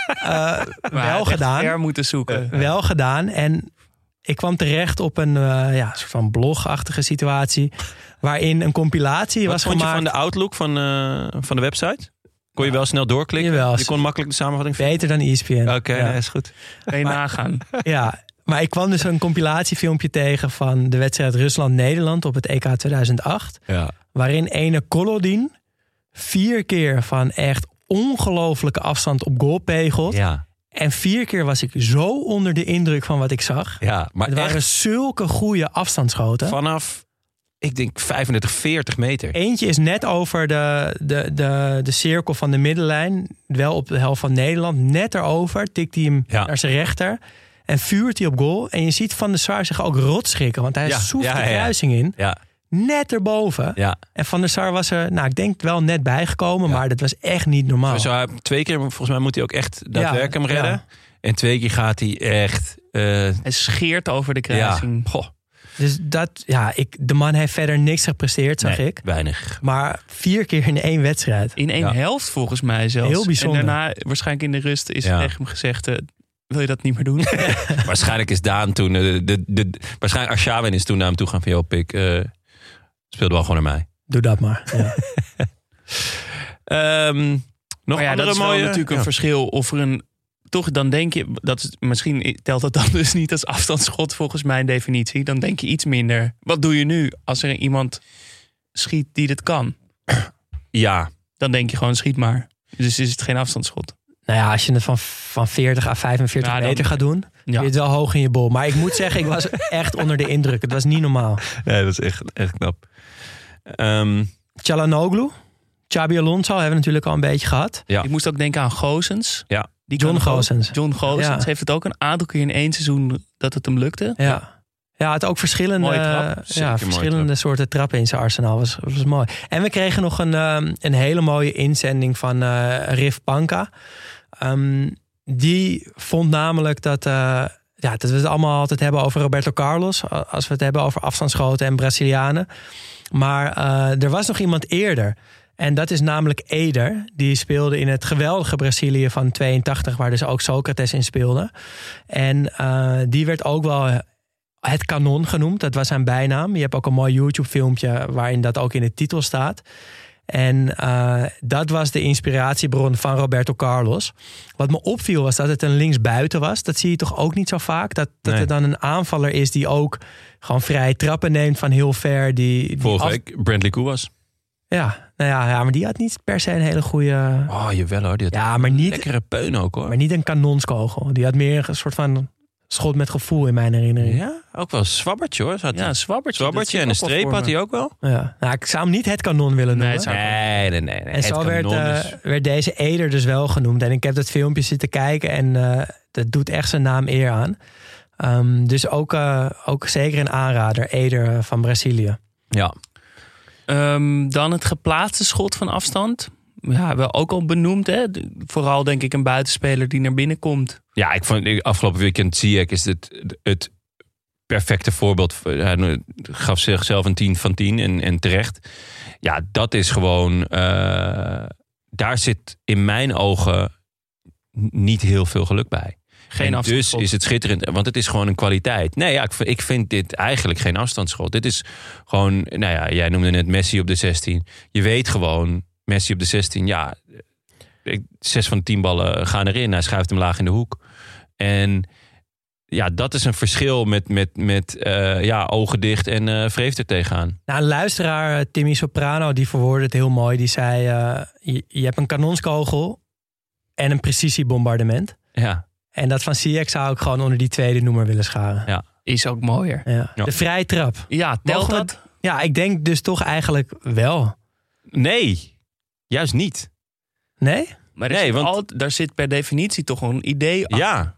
Eh, wel gedaan. ver moeten zoeken. Wel gedaan. En ik kwam terecht op een eh, ja, soort van blogachtige situatie. Waarin een compilatie Wat was vond je gemaakt. van de outlook van, eh, van de website? Kon je wel snel doorklikken? Jawel. Je kon makkelijk de samenvatting vinden? Beter dan ESPN. Oké, ja. nee, is goed. Kan je nagaan. ja, maar ik kwam dus een compilatiefilmpje tegen van de wedstrijd Rusland-Nederland op het EK 2008. Ja. Waarin ene Kolodin vier keer van echt ongelofelijke afstand op goal pegelt. Ja. En vier keer was ik zo onder de indruk van wat ik zag. ja, maar Het waren zulke goede afstandsschoten. vanaf, ik denk 35, 40 meter. Eentje is net over de, de, de, de cirkel van de middenlijn. Wel op de helft van Nederland. Net erover tikt hij hem Ja. naar zijn rechter. En vuurt hij op goal. En je ziet Van der Sar zich ook rot schrikken. Want hij Ja, soeft ja, de kruising in. Ja, Net erboven. ja. En Van der Sar was er, nou ik denk wel net bijgekomen. Maar dat was echt niet normaal. Zo, hij- twee keer, volgens mij moet hij ook echt daadwerkelijk hem ja. redden. En twee keer gaat hij echt... eh, Hij scheert over de ja, kruising. goh, Dus dat, ja, ik, de man heeft verder niks gepresteerd, zag nee, ik. weinig. Maar vier keer in één wedstrijd. In één Ja. helft volgens mij zelfs. Heel bijzonder. En daarna, waarschijnlijk in de rust, is Ja. tegen hem gezegd... wil je dat niet meer doen? Waarschijnlijk is Daan toen... eh, De, de, de, waarschijnlijk Arshavin is toen naar hem toe gaan van... Joh, pik, eh, speelde wel gewoon naar mij. Doe dat maar. Ja. Ehm, nog maar ja, andere dat is wel natuurlijk een Ja. verschil of er een... Toch, dan denk je, dat is, misschien telt dat dan dus niet als afstandsschot volgens mijn definitie. Dan denk je iets minder. Wat doe je nu als er iemand schiet die dit kan? Ja, Dan denk je gewoon schiet maar. Dus is het geen afstandsschot. Nou ja, als je het van, van 40 à 45 Ja, dan- meter gaat doen, Ja. je het wel hoog in je bol. Maar ik moet zeggen, ik was echt onder de indruk. Het was niet normaal. nee, dat is echt, echt knap. Ehm, Chalanoglu, Xabi Alonso hebben we natuurlijk al een beetje gehad. Ja. Ik moest ook denken aan Gozens. Ja. Die John. Goossens. John Goossens Ja. heeft het ook een aantal keer in één seizoen dat het hem lukte. Ja. Ja, het ook verschillende, ja, verschillende trap. soorten trappen in zijn arsenaal. Was, was mooi. En we kregen nog een, ehm, een hele mooie inzending van eh Riff Panka. Ehm, die vond namelijk dat, eh, ja, dat we het allemaal altijd hebben over Roberto Carlos. Als we het hebben over afstandsschoten en Brazilianen. Maar eh, er was nog iemand eerder. En dat is namelijk Eder. Die speelde in het geweldige Brazilië van 82, waar dus ook Socrates in speelde. En eh, die werd ook wel het kanon genoemd. Dat was zijn bijnaam. Je hebt ook een mooi YouTube-filmpje waarin dat ook in de titel staat. En eh, dat was de inspiratiebron van Roberto Carlos. Wat me opviel was dat het een linksbuiten was. Dat zie je toch ook niet zo vaak. Dat, dat Nee. er dan een aanvaller is die ook gewoon vrije trappen neemt van heel ver. Die, die Vorige af- week Brandley Koewas. Ja, nou ja, ja, maar die had niet per se een hele goede... Oh, jawel hoor. Die had Ja, maar niet, lekkere peun ook hoor. maar niet een kanonskogel. Die had meer een soort van schot met gevoel in mijn herinnering. Ja, ook wel een zwabbertje hoor. Zat Ja, een zwabbertje. en een streep had hij ook wel. Ja. Nou, ik zou hem niet het kanon willen noemen. zou- Nee, nee, nee. nee. En zo Het werd, kanon eh, is- werd deze Eder dus wel genoemd. En ik heb dat filmpje zitten kijken en eh, dat doet echt zijn naam eer aan. Ehm, dus ook, eh, ook zeker een aanrader, Eder van Brazilië. Ja, Ehm, dan het geplaatste schot van afstand. Ja, wel ook al benoemd. Hè? Vooral denk ik een buitenspeler die naar binnen komt. Ja, ik vond ik- afgelopen weekend Ziyech is het, het perfecte voorbeeld. Hij gaf zichzelf een 10 van 10 en, en terecht. Ja, dat is gewoon. eh, daar zit in mijn ogen niet heel veel geluk bij. Geen en dus is het schitterend, want het is gewoon een kwaliteit. Nee, ja, ik, vind- ik vind dit eigenlijk geen afstandsschot. Dit is gewoon, nou ja, jij noemde net Messi op de 16. Je weet gewoon, Messi op de 16, ja, ik- zes van de tien ballen gaan erin. Hij schuift hem laag in de hoek. En ja, dat is een verschil met, met, met eh, ja, ogen dicht en eh vreef er tegenaan. Nou, een luisteraar, eh, Timmy Soprano, die verwoordde het heel mooi. Die zei, eh, je, je hebt een kanonskogel en een precisiebombardement. Ja, En dat van Ziyech zou ik gewoon onder die tweede noemer willen scharen. Ja. Is ook mooier. Ja. Ja. De vrije trap. Ja, telt Mogen we- dat? Ja, ik denk dus toch eigenlijk wel. nee, juist niet. Nee? Maar Nee, want- daar zit per definitie toch een idee achter. Ja,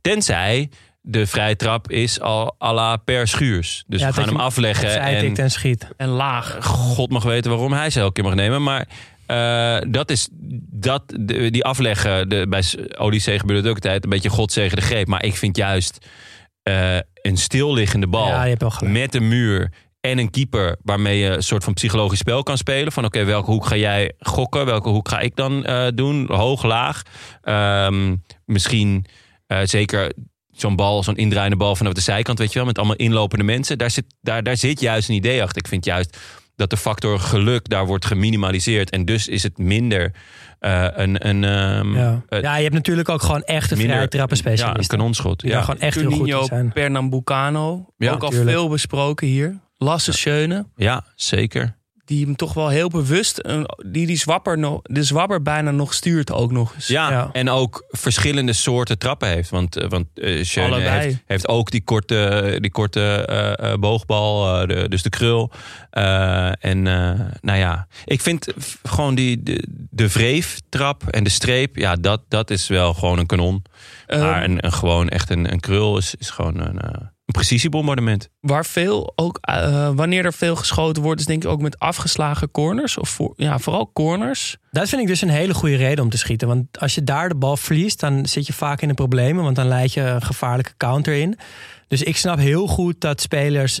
tenzij de vrije trap is al à la per schuurs. Dus Ja, we gaan hem afleggen en en schiet. En laag. God mag weten waarom hij ze elke keer mag nemen. Maar eh, dat is dat, de- die afleggen. De, bij Odyssee gebeurt het ook altijd een beetje God zegen de greep. Maar ik vind juist eh, een stilliggende bal Ja, je hebt wel gelijk. met een muur en een keeper waarmee je een soort van psychologisch spel kan spelen. Van oké, welke hoek ga jij gokken? Welke hoek ga ik dan eh, doen? Hoog, laag. Ehm, misschien eh, zeker zo'n bal, zo'n indraaiende bal vanaf de zijkant, weet je wel, met allemaal inlopende mensen. Daar zit, daar, daar zit juist een idee achter. Ik vind juist dat de factor geluk daar wordt geminimaliseerd. En dus is het minder eh, een, een, ehm, Ja. ja, je hebt natuurlijk ook gewoon echte vrije minder- trappen ja, een kanonschot. Ja. gewoon echt heel goed zijn. Pernambucano. Ja, ook al veel besproken hier. Lasse Schöne. ja, zeker. Die hem toch wel heel bewust... een- die die zwabber nog, de zwabber bijna nog stuurt ook nog eens. Ja, Ja. en ook verschillende soorten trappen heeft. Want, eh, want eh Schöne heeft, heeft ook die korte, die korte eh, eh, boogbal, eh, de, dus de krul. Eh, en eh, nou ja, ik vind gewoon die, de, de vreeftrap en de streep, ja, dat, dat is wel gewoon een kanon. Ehm, maar een, een, gewoon echt een, een krul is, is gewoon een, eh, een precisiebombardement. Waar veel ook, eh, wanneer er veel geschoten wordt, is denk ik ook met afgeslagen corners. Of voor, ja, vooral corners. Dat vind ik dus een hele goede reden om te schieten. Want als je daar de bal verliest, dan zit je vaak in de problemen. Want dan leid je een gevaarlijke counter in. Dus ik snap heel goed dat spelers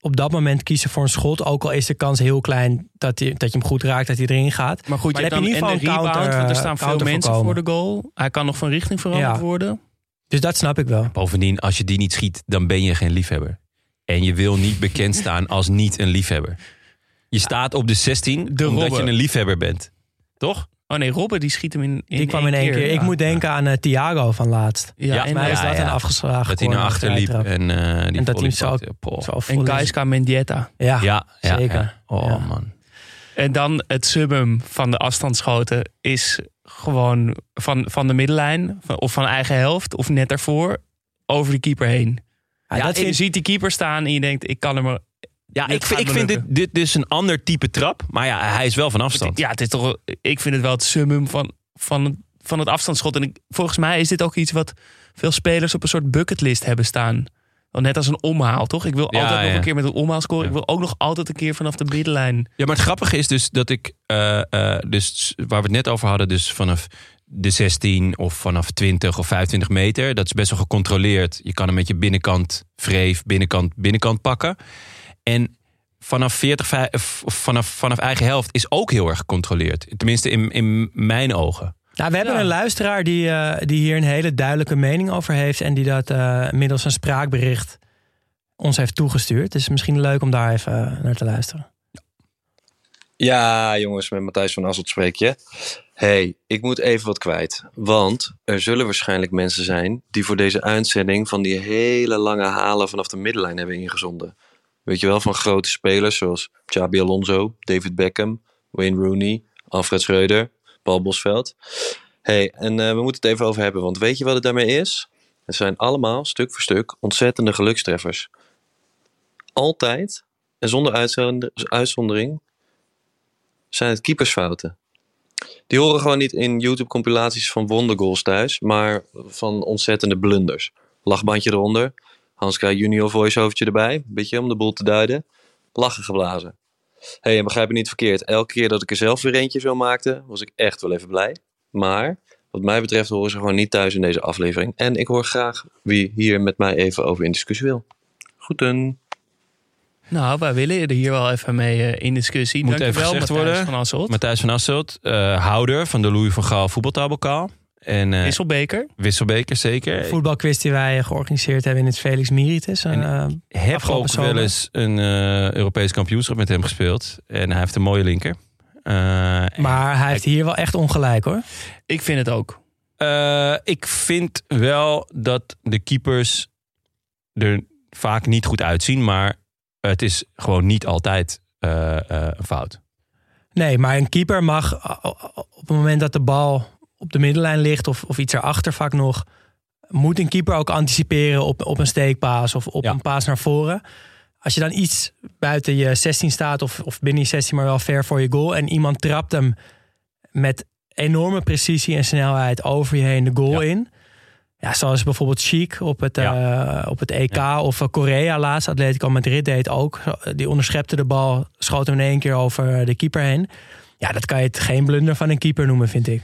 op dat moment kiezen voor een schot. Ook al is de kans heel klein dat, die, dat je hem goed raakt, dat hij erin gaat. Maar goed, Maar je hebt je in ieder de geval een rebound, counter, want er staan veel mensen voorkomen. voor de goal. Hij kan nog van richting veranderd Ja. worden. Dus dat snap ik wel. Bovendien, als je die niet schiet, dan ben je geen liefhebber. En je wil niet bekend staan als niet een liefhebber. Je staat op de 16 De omdat Robben. je een liefhebber bent. Toch? Oh nee, Robben die schiet hem in, in Die kwam in één keer. Ik moet denken aan eh, Thiago van laatst. Ja, Ja, en, Maar is ja, dat ja. een afgeslagen Dat hij naar achter liep en, eh die En dat hij zo-. Poh. Zo en. Gaiska Mendieta. Ja, Ja, ja, zeker. ja. Oh Ja. man. En dan het summum van de afstandsschoten is gewoon van, van de middenlijn of van eigen helft of net daarvoor over de keeper heen. Ja, Ja, dat je ziet die keeper staan en je denkt, ik kan hem er... Ja, Dit ik, ik vind dit, dit dus een ander type trap. Maar ja, hij is wel van afstand. Ja, het is toch, ik vind het wel het summum van, van, van het afstandsschot. En ik, volgens mij is dit ook iets wat veel spelers op een soort bucketlist hebben staan. Wel Net als een omhaal, toch? Ik wil Ja, altijd nog een keer met een omhaal scoren. Ja. Ik wil ook nog altijd een keer vanaf de middenlijn. Ja, maar het grappige is dus dat ik, eh, eh, dus waar we het net over hadden, dus vanaf de 16 of vanaf 20 of 25 meter, dat is best wel gecontroleerd. Je kan hem met je binnenkant vreef, binnenkant, binnenkant pakken. En vanaf 40, vij- of vanaf, vanaf eigen helft is ook heel erg gecontroleerd. Tenminste, in, in mijn ogen. Nou, we hebben Ja. een luisteraar die, eh, die hier een hele duidelijke mening over heeft. En die dat eh, middels een spraakbericht ons heeft toegestuurd. Het is misschien leuk om daar even eh, naar te luisteren. Ja, jongens, met Matthijs van Asselt spreek je. hey, ik moet even wat kwijt. Want er zullen waarschijnlijk mensen zijn die voor deze uitzending van die hele lange halen vanaf de middenlijn hebben ingezonden. Weet je wel, van grote spelers zoals Xabi Alonso, David Beckham, Wayne Rooney, Alfred Schreuder, Paul Bosveld. hey, en eh, we moeten het even over hebben, want weet je wat het daarmee is? Het zijn allemaal, stuk voor stuk, ontzettende gelukstreffers. Altijd, en zonder uitzonder- uitzondering, zijn het keepersfouten. Die horen gewoon niet in YouTube-compilaties van wondergoals thuis, maar van ontzettende blunders. Lachbandje eronder, Hans K. Junior voice-overtje erbij, beetje om de boel te duiden. Lachen geblazen. Hé, hey, en begrijp me niet verkeerd. Elke keer dat ik er zelf weer eentje zo maakte, was ik echt wel even blij. Maar wat mij betreft horen ze gewoon niet thuis in deze aflevering. En ik hoor graag wie hier met mij even over in discussie wil. Goeden. Nou, wij willen er hier wel even mee eh, in discussie. Moet even gezegd Matthijs worden. van Asselt. Matthijs van Asselt, eh, houder van de Louis van Gaal voetbaltabelkaal. En eh, Wisselbeker. wisselbeker zeker. Voetbalquiz die wij georganiseerd hebben in het Felix Meritus. En- eh, heb ook zomer. wel eens een eh, Europees kampioenschap met hem gespeeld. En hij heeft een mooie linker. Eh, maar hij heeft hier wel echt ongelijk hoor. Ik vind het ook. eh, ik vind wel dat de keepers er vaak niet goed uitzien. Maar het is gewoon niet altijd eh, eh, een fout. Nee, maar een keeper mag op het moment dat de bal op de middenlijn ligt of, of iets erachter vaak nog, moet een keeper ook anticiperen op, op een steekpaas of op Ja. een paas naar voren. Als je dan iets buiten je 16 staat of, of binnen je 16, maar wel ver voor je goal en iemand trapt hem met enorme precisie en snelheid over je heen de goal Ja. in. Ja, zoals bijvoorbeeld Chic op het, eh, op het EK of eh, Korea laatst. Atletico Madrid deed ook. Die onderschepte de bal, schoot hem in één keer over de keeper heen. Ja, dat kan je het geen blunder van een keeper noemen, vind ik.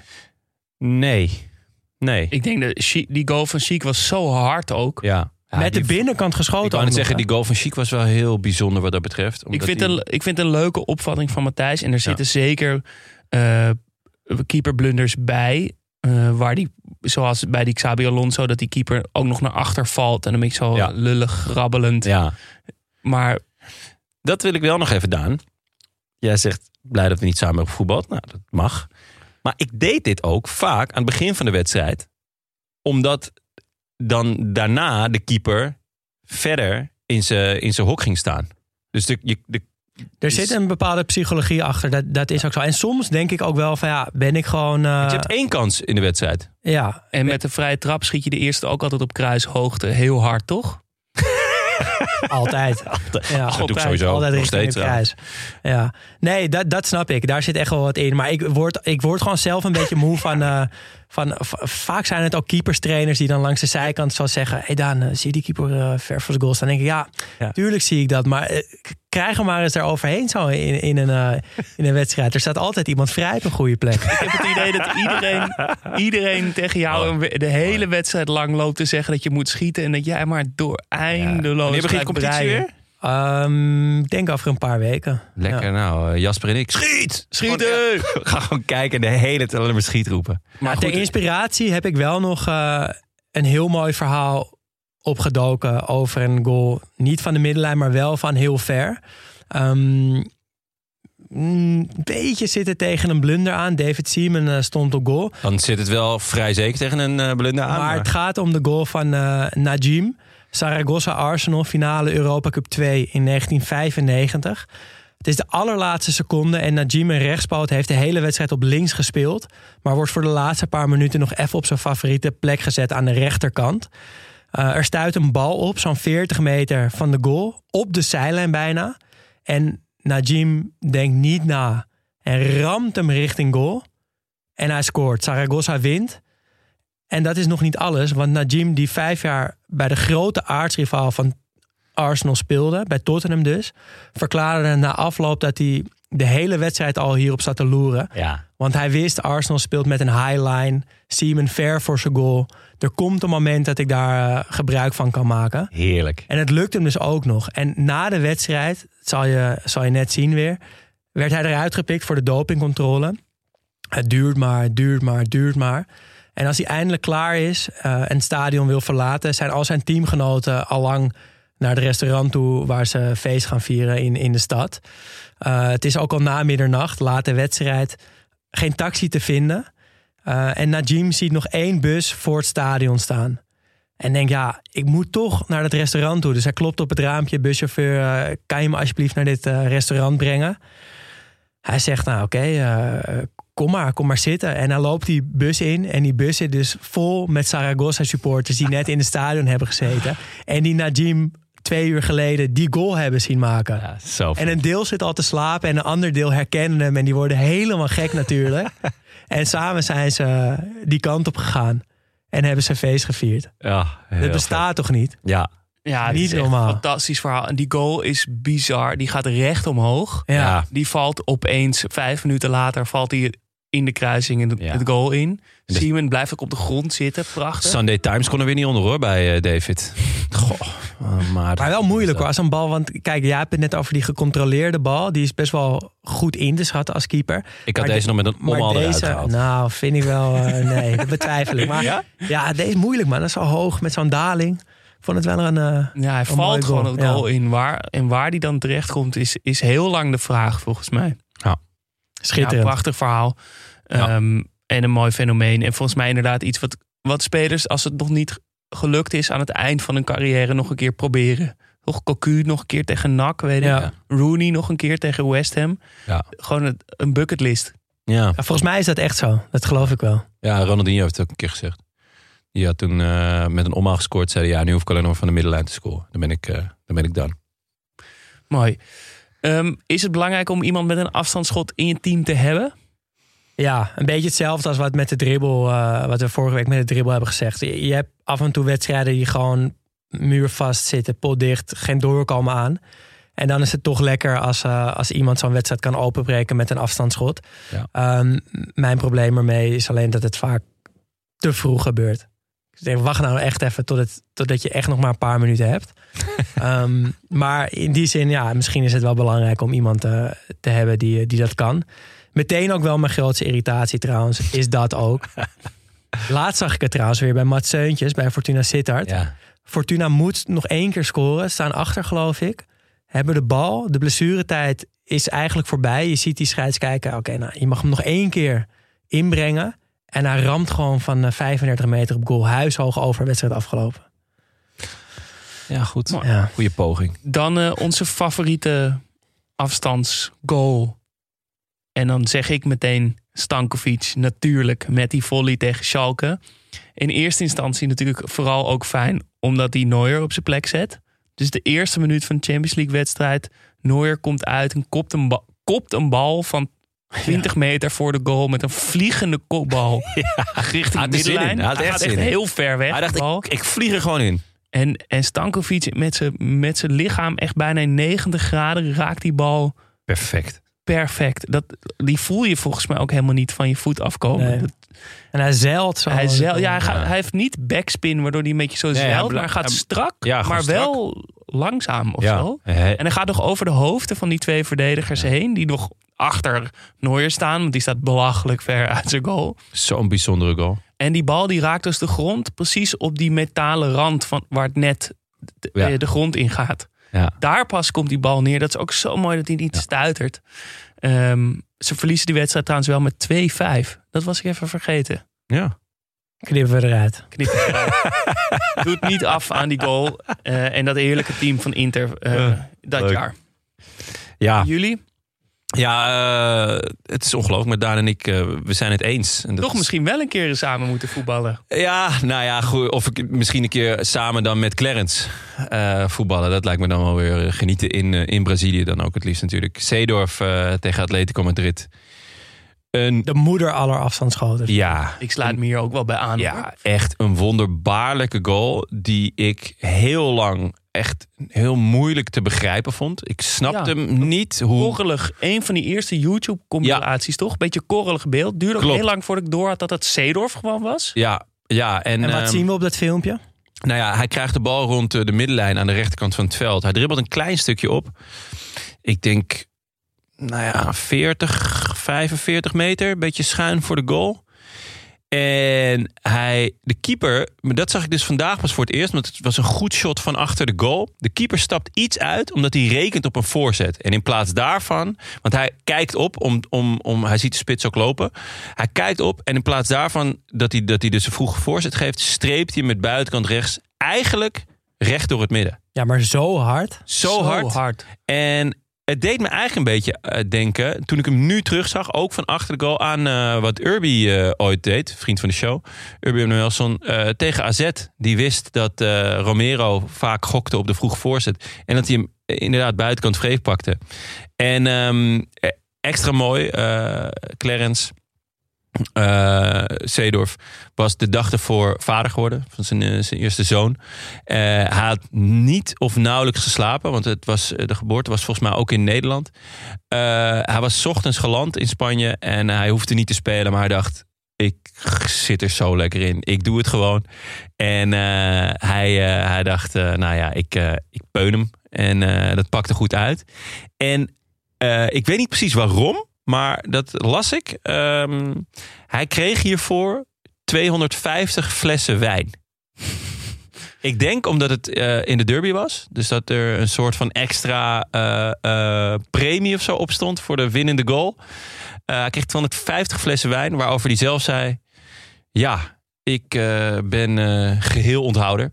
Nee. Nee. Ik denk dat Chic- die goal van Chic was zo hard ook. ja. Ja, Met de die- binnenkant geschoten. Ik ook net nog, zeggen, hè? die goal van Chic was wel heel bijzonder wat dat betreft. Ik omdat vind, die- een, ik vind een leuke opvatting van Matthijs. En er zitten zeker eh keeperblunders bij. eh, waar die, zoals bij die Xabi Alonso, dat die keeper ook nog naar achter valt. En dan ben ik zo Ja. lullig, grabbelend. Ja, Maar dat wil ik wel nog even, Daan. Jij zegt blij dat we niet samen hebben gevoetbald. Nou, dat mag. Maar ik deed dit ook vaak aan het begin van de wedstrijd. Omdat dan daarna de keeper verder in zijn in zijn hok ging staan. Dus de, je, de, Er zit een bepaalde psychologie achter. Dat, dat is ook zo. En soms denk ik ook wel van ja, ben ik gewoon. eh, je hebt één kans in de wedstrijd. ja, en met de vrije trap schiet je de eerste ook altijd op kruishoogte. Heel hard, toch? Altijd. Ja, Dat doe ik sowieso. Altijd Nog steeds kruis. Ja. Nee, dat, dat snap ik. Daar zit echt wel wat in. Maar ik word, ik word gewoon zelf een beetje moe van... eh, van vaak zijn het ook keeperstrainers die dan langs de zijkant zo zeggen... Hé hey Daan, eh, zie je die keeper eh, ver voor de goal staan? Dan denk ik, ja, Ja. tuurlijk zie ik dat. Maar eh, k- krijg hem maar eens daar overheen zo in, in, een, in een wedstrijd. Er staat altijd iemand vrij op een goede plek. Ik heb het idee dat iedereen, iedereen tegen jou we- de hele wedstrijd lang loopt te zeggen dat je moet schieten. En dat jij maar door eindeloos Wanneer begint competitie breien. weer? Ehm, ik denk over een paar weken. Lekker Ja. nou, eh, Jasper en ik. Schiet! Schieten! Gewoon, ja, Ga gewoon kijken en de hele tijd alleen maar schiet roepen. Maar ter inspiratie heb ik wel nog eh, een heel mooi verhaal opgedoken over een goal. Niet van de middenlijn, maar wel van heel ver. Ehm, een beetje zitten tegen een blunder aan. David Seaman eh, stond op goal. Dan zit het wel vrij zeker tegen een blunder aan. maar het gaat om de goal van Najim. Zaragoza Arsenal, finale Europa Cup 2 in 1995. Het is de allerlaatste seconde en Najim een rechtspoot heeft de hele wedstrijd op links gespeeld. Maar wordt voor de laatste paar minuten nog even op zijn favoriete plek gezet aan de rechterkant. Eh, er stuit een bal op, zo'n 40 meter van de goal, op de zijlijn bijna. En Najim denkt niet na en ramt hem richting goal. En hij scoort. Zaragoza wint. En dat is nog niet alles. Want Najim, die vijf jaar bij de grote aardsrivaal van Arsenal speelde, bij Tottenham dus, verklaarde na afloop dat hij de hele wedstrijd al hierop zat te loeren. Ja. Want hij wist, Arsenal speelt met een high line. Simon ver voor zijn goal. Er komt een moment dat ik daar eh, gebruik van kan maken. Heerlijk. En het lukt hem dus ook nog. En na de wedstrijd, zal je, zal je net zien weer, werd hij eruit gepikt voor de dopingcontrole. Het duurt maar, het duurt maar, het duurt maar. En als hij eindelijk klaar is eh, en het stadion wil verlaten, zijn al zijn teamgenoten al lang naar het restaurant toe waar ze feest gaan vieren in, in de stad. Uh, het is ook al na middernacht, late wedstrijd, geen taxi te vinden. Uh, en Najim ziet nog één bus voor het stadion staan. En denkt, ja, ik moet toch naar het restaurant toe. Dus hij klopt op het raampje, buschauffeur, kan je me alsjeblieft naar dit restaurant brengen? Hij zegt, nou oké, okay, kom maar, kom maar zitten. En dan loopt die bus in. En die bus zit dus vol met Saragossa supporters die net in het stadion hebben gezeten. En die Najim twee uur geleden die goal hebben zien maken. Ja, zo en een deel zit al te slapen en een ander deel herkennen hem. En die worden helemaal gek natuurlijk. en samen zijn ze die kant op gegaan. En hebben ze feest gevierd. Ja, dat bestaat vet. toch niet? Ja. Ja, Niet normaal. Een fantastisch verhaal. En die goal is bizar. Die gaat recht omhoog. Ja. Ja. Die valt opeens, vijf minuten later, valt hij in de kruising in het, Ja. het goal in. dus- Simon blijft ook op de grond zitten. Prachtig. Sunday Times kon er weer niet onder hoor bij eh, David. Goh, eh, maar, Maar wel moeilijk hoor, als een bal. Want kijk, jij hebt het net over die gecontroleerde bal. Die is best wel goed in te schatten als keeper. Ik had Maar deze de- nog met een omhaal eruit deze, gehaald. nou, vind ik wel. eh, nee, dat betwijfel ik. Maar ja? deze is moeilijk, man. Dat is zo hoog met zo'n daling. Vond het wel een. eh, Ja, hij Een valt gewoon goal, het goal ja. in. Waar, en waar die dan terecht komt, is, is heel lang de vraag volgens mij. Ja, schitterend. prachtig verhaal. Ja. Ehm, en een mooi fenomeen. En volgens mij inderdaad iets wat, wat spelers, als het nog niet gelukt is aan het eind van hun carrière, nog een keer proberen. Toch Cocu nog een keer tegen NAC, weet ik. Ja. Rooney nog een keer tegen West Ham. Ja. Gewoon een, een bucketlist. Ja. Ja, volgens mij is dat echt zo. Dat geloof ik wel. ja, Ronaldinho heeft het ook een keer gezegd. Die had toen eh, met een omhaal gescoord. Zei hij, ja, nu hoef ik alleen nog van de middenlijn te scoren. Dan ben ik, eh dan ben ik dan. Mooi. Ehm, is het belangrijk om iemand met een afstandsschot in je team te hebben? Ja, een beetje hetzelfde als wat met de dribbel, eh, wat we vorige week met de dribbel hebben gezegd. Je, je hebt af en toe wedstrijden die gewoon muurvast zitten, potdicht, geen doorkomen aan. En dan is het toch lekker als, eh, als iemand zo'n wedstrijd kan openbreken met een afstandsschot. Ja. Ehm, mijn probleem ermee is alleen dat het vaak te vroeg gebeurt. Ik denk, wacht nou echt even tot het, totdat je echt nog maar een paar minuten hebt. Ehm, maar in die zin, ja, misschien is het wel belangrijk om iemand eh, te hebben die, die dat kan. Meteen ook wel mijn grootste irritatie trouwens, is dat ook. Laatst zag ik het trouwens weer bij Mats Seuntjes, bij Fortuna Sittard. Ja. Fortuna moet nog één keer scoren, staan achter geloof ik. Hebben de bal, de blessuretijd is eigenlijk voorbij. Je ziet die scheids kijken, oké, nou, je mag hem nog één keer inbrengen. En hij ramt gewoon van eh, 35 meter op goal, huishoog over, wedstrijd afgelopen. ja, goed. Ja. Goeie poging. Dan eh, onze favoriete afstandsgoal. En dan zeg ik meteen Stankovic natuurlijk met die volley tegen Schalke. In eerste instantie natuurlijk vooral ook fijn omdat hij Neuer op zijn plek zet. Dus de eerste minuut van de Champions League wedstrijd. Neuer komt uit en kopt een, ba- kopt een bal van 20 meter voor de goal met een vliegende kopbal richting de middenlijn. Hij Hij gaat echt heel ver weg. Hij dacht, ik, ik vlieg er gewoon in. En, en Stankovic met zijn met zijn lichaam echt bijna in 90 graden raakt die bal Perfect. Perfect. Dat, die voel je volgens mij ook helemaal niet van je voet afkomen. Nee. Dat- En hij zeilt zo. hij, zeil, ja, hij, gaat- Ja. hij heeft niet backspin waardoor hij een beetje zo hij zeilt. bla- maar hij gaat hij- strak, Ja, maar strak. wel langzaam of ja. zo. He- En hij gaat nog over de hoofden van die twee verdedigers heen. Die nog achter Neuer staan. Want die staat belachelijk ver uit zijn goal. Zo'n bijzondere goal. En die bal die raakt dus de grond precies op die metalen rand van waar het net de, Ja. eh, de grond in gaat. Ja. Daar pas komt die bal neer. Dat is ook zo mooi dat hij niet stuitert. Ehm, ze verliezen die wedstrijd trouwens wel met 2-5. Dat was ik even vergeten. Ja. Knippen we eruit. Knip het eruit. Doet niet af aan die goal. eh, en dat heerlijke team van Inter eh, dat leuk. jaar. Ja, Jullie? Ja eh, het is ongelooflijk. Maar Daan en ik, eh, we zijn het eens. En dat Toch is- misschien wel een keer samen moeten voetballen. Ja, nou ja, goed. Of ik misschien een keer samen dan met Clarence eh, voetballen. Dat lijkt me dan wel weer genieten in, in Brazilië dan ook het liefst natuurlijk. Zeedorf tegen Atletico Madrid. Een, De moeder aller afstandsschoten. ja, Ik sluit me hier ook wel bij aan. hoor. ja, echt een wonderbaarlijke goal die ik heel lang echt heel moeilijk te begrijpen vond. Ik snapte Ja. hem niet hoe... Korrelig, een van die eerste YouTube-compilaties, toch? Beetje korrelig beeld. Duurde ook heel lang voordat ik door had dat het Seedorf gewoon was. Ja, ja, en, En wat ehm, zien we op dat filmpje? Nou ja, hij krijgt de bal rond eh, de middenlijn aan de rechterkant van het veld. Hij dribbelt een klein stukje op. Ik denk, nou ja, 40, 45 meter. Een beetje schuin voor de goal. En hij, de keeper, maar dat zag ik dus vandaag pas voor het eerst, want het was een goed shot van achter de goal. De keeper stapt iets uit omdat hij rekent op een voorzet. En in plaats daarvan, want hij kijkt op, om, om, om, hij ziet de spits ook lopen. Hij kijkt op en in plaats daarvan dat hij, dat hij dus een vroege voorzet geeft, streept hij met buitenkant rechts eigenlijk recht door het midden. Ja, maar zo hard. Zo, hard. En het deed me eigenlijk een beetje eh, denken, toen ik hem nu terugzag, ook van achter de goal aan eh, wat Urbi eh, ooit deed, vriend van de show, Urbi Emanuelson, eh tegen AZ. Die wist dat Romero vaak gokte op de vroege voorzet. En dat hij hem inderdaad buitenkant vreef pakte. En ehm, eh, extra mooi, Clarence eh Seedorf was de dag ervoor vader geworden van zijn, eh, eerste zoon. Eh, hij had niet of nauwelijks geslapen, want het was, eh, de geboorte was volgens mij ook in Nederland. Eh, hij was ochtends geland in Spanje en hij hoefde niet te spelen, maar hij dacht: ik zit er zo lekker in. Ik doe het gewoon. En eh, hij, eh, hij dacht: eh, nou ja, ik, eh, ik peun hem. En eh, dat pakte goed uit. En eh, ik weet niet precies waarom, maar dat las ik. Ehm, hij kreeg hiervoor 250 flessen wijn. Ik denk omdat het eh, in de derby was. Dus dat er een soort van extra eh, eh, premie of zo op stond voor de winnende goal. Hij kreeg 250 flessen wijn, waarover hij zelf zei... Ja, ik ben eh, geheel onthouder.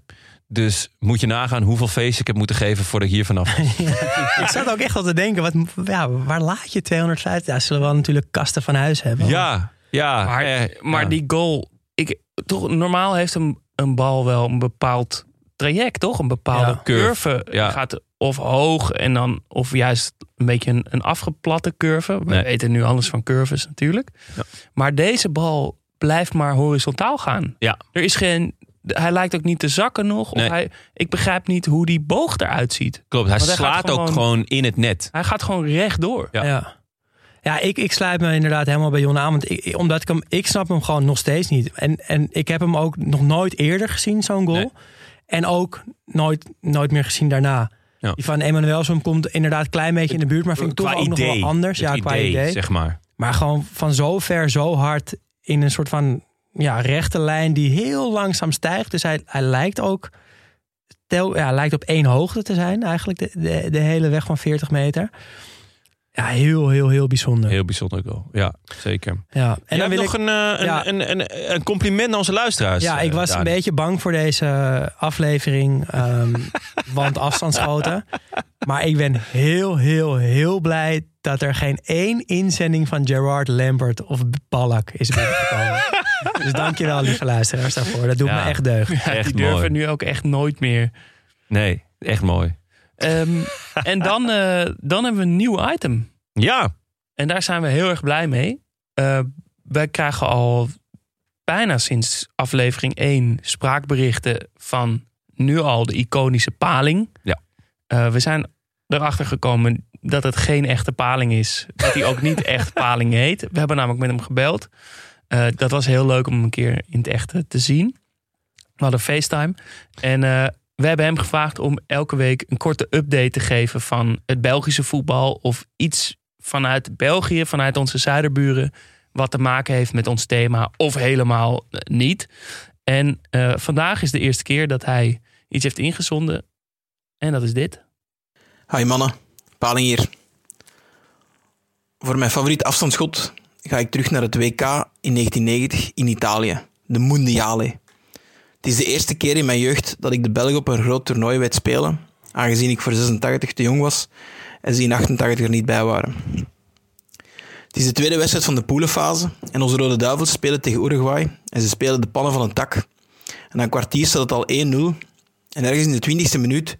Dus moet je nagaan hoeveel feest ik heb moeten geven voordat ik hier vanaf was. Ik zat ook echt al te denken, wat, ja, waar laat je 250? Ja, zullen we wel natuurlijk kasten van huis hebben. Ja, ja. Maar, eh, maar ja. die goal, ik, toch, normaal heeft een, een bal wel een bepaald traject, toch? Een bepaalde Ja. curve. Ja. Gaat of hoog en dan, of juist een beetje een, een afgeplatte curve. We Nee. weten nu alles van curves natuurlijk. Ja. Maar deze bal blijft maar horizontaal gaan. Ja. Er is geen. Hij lijkt ook niet te zakken nog. Of Nee. hij, ik begrijp niet hoe die boog eruit ziet. Klopt, hij slaat ook gewoon- in het net. Hij gaat gewoon rechtdoor. Ja. Ja. Ja, ik, ik sluit me inderdaad helemaal bij Jon aan. Want ik, omdat ik hem, ik snap hem gewoon nog steeds niet. En, en ik heb hem ook nog nooit eerder gezien, zo'n goal. Nee. En ook nooit, nooit meer gezien daarna. Ja. Die van Emanuelson komt inderdaad een klein beetje in de buurt, maar vind ik toch ook nog wel anders. Het Ja, qua idee. zeg maar. Maar gewoon van zo ver, zo hard in een soort van ja, rechte lijn die heel langzaam stijgt. Dus hij, hij lijkt ook tel, ja, lijkt op één hoogte te zijn, eigenlijk de, de, de hele weg van 40 meter. Ja, heel, heel, heel bijzonder. Heel bijzonder goal. Ja, zeker. Ja. En En dan wil nog ik, een, eh, een, ja. een, een, een compliment naar onze luisteraars. ja, eh, ik was een beetje bang voor deze aflevering, ehm, want afstandsschoten. Maar ik ben heel, heel, heel blij dat er geen één inzending van Gerard Lambert of Ballack is binnengekomen. dus dankjewel, lieve luisteraars, daarvoor. Dat doet Ja. me echt deugd. Ja, Echt die durven mooi. nu ook echt nooit meer. Nee, echt mooi. Ehm, en dan, eh, dan hebben we een nieuw item. Ja, En daar zijn we heel erg blij mee. Eh, wij krijgen al bijna sinds aflevering 1 spraakberichten van nu al de iconische paling. Ja. Eh, we zijn erachter gekomen dat het geen echte paling is. Dat hij ook niet echt paling heet. We hebben namelijk met hem gebeld. Eh, dat was heel leuk om een keer in het echte te zien. We hadden FaceTime. En eh, we hebben hem gevraagd om elke week een korte update te geven van het Belgische voetbal. Of iets vanuit België, vanuit onze zuiderburen. Wat te maken heeft met ons thema. Of helemaal eh, niet. En eh, vandaag is de eerste keer dat hij iets heeft ingezonden. En dat is dit. Hi mannen, Paling hier. Voor mijn favoriete afstandsschot ga ik terug naar het WK in 1990 in Italië, de Mondiale. Het is de eerste keer in mijn jeugd dat ik de Belgen op een groot toernooi weet spelen, aangezien ik voor 86 te jong was en ze in 88 er niet bij waren. Het is de tweede wedstrijd van de poelenfase en onze Rode Duivels spelen tegen Uruguay en ze spelen de pannen van een tak. En na een kwartier staat het al 1-0 en ergens in de 20e minuut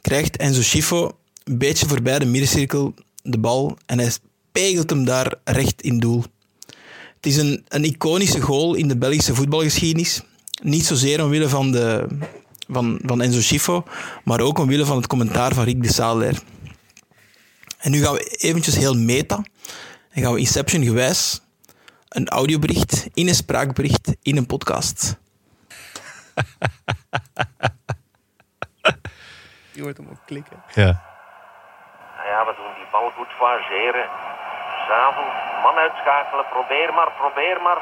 krijgt Enzo Schifo een beetje voorbij de middencirkel de bal en hij pegelt hem daar recht in doel. Het is een, een iconische goal in de Belgische voetbalgeschiedenis. Niet zozeer omwille van, de, van, van Enzo Schifo, maar ook omwille van het commentaar van Rick de Saler. En nu gaan we eventjes heel meta. En gaan we Inception gewijs een audiobericht in een spraakbericht in een podcast. Je hoort hem ook klikken. Ja. Ja, we doen die bal goed fageren. Zavel, man uitschakelen, probeer maar, probeer maar.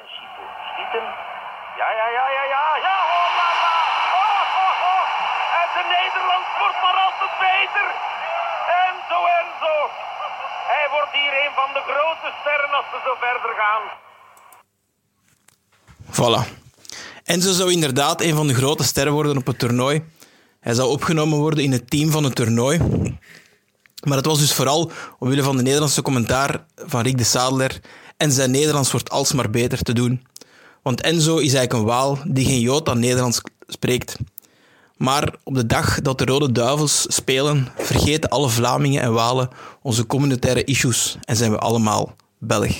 En Sifo, schieten. Ja, ja, ja, ja, ja, ja, oh la la. Oh, oh, oh. En de Nederlands wordt maar altijd beter. Enzo, Enzo. Hij wordt hier een van de grote sterren als ze zo verder gaan. Voilà. Enzo zou inderdaad een van de grote sterren worden op het toernooi. Hij zou opgenomen worden in het team van het toernooi. Maar het was dus vooral omwille van de Nederlandse commentaar van Rick de Sadler en zijn Nederlands wordt alsmaar beter te doen. Want Enzo is eigenlijk een Waal die geen Jood aan Nederlands spreekt. Maar op de dag dat de Rode Duivels spelen, vergeten alle Vlamingen en Walen onze communautaire issues en zijn we allemaal Belg.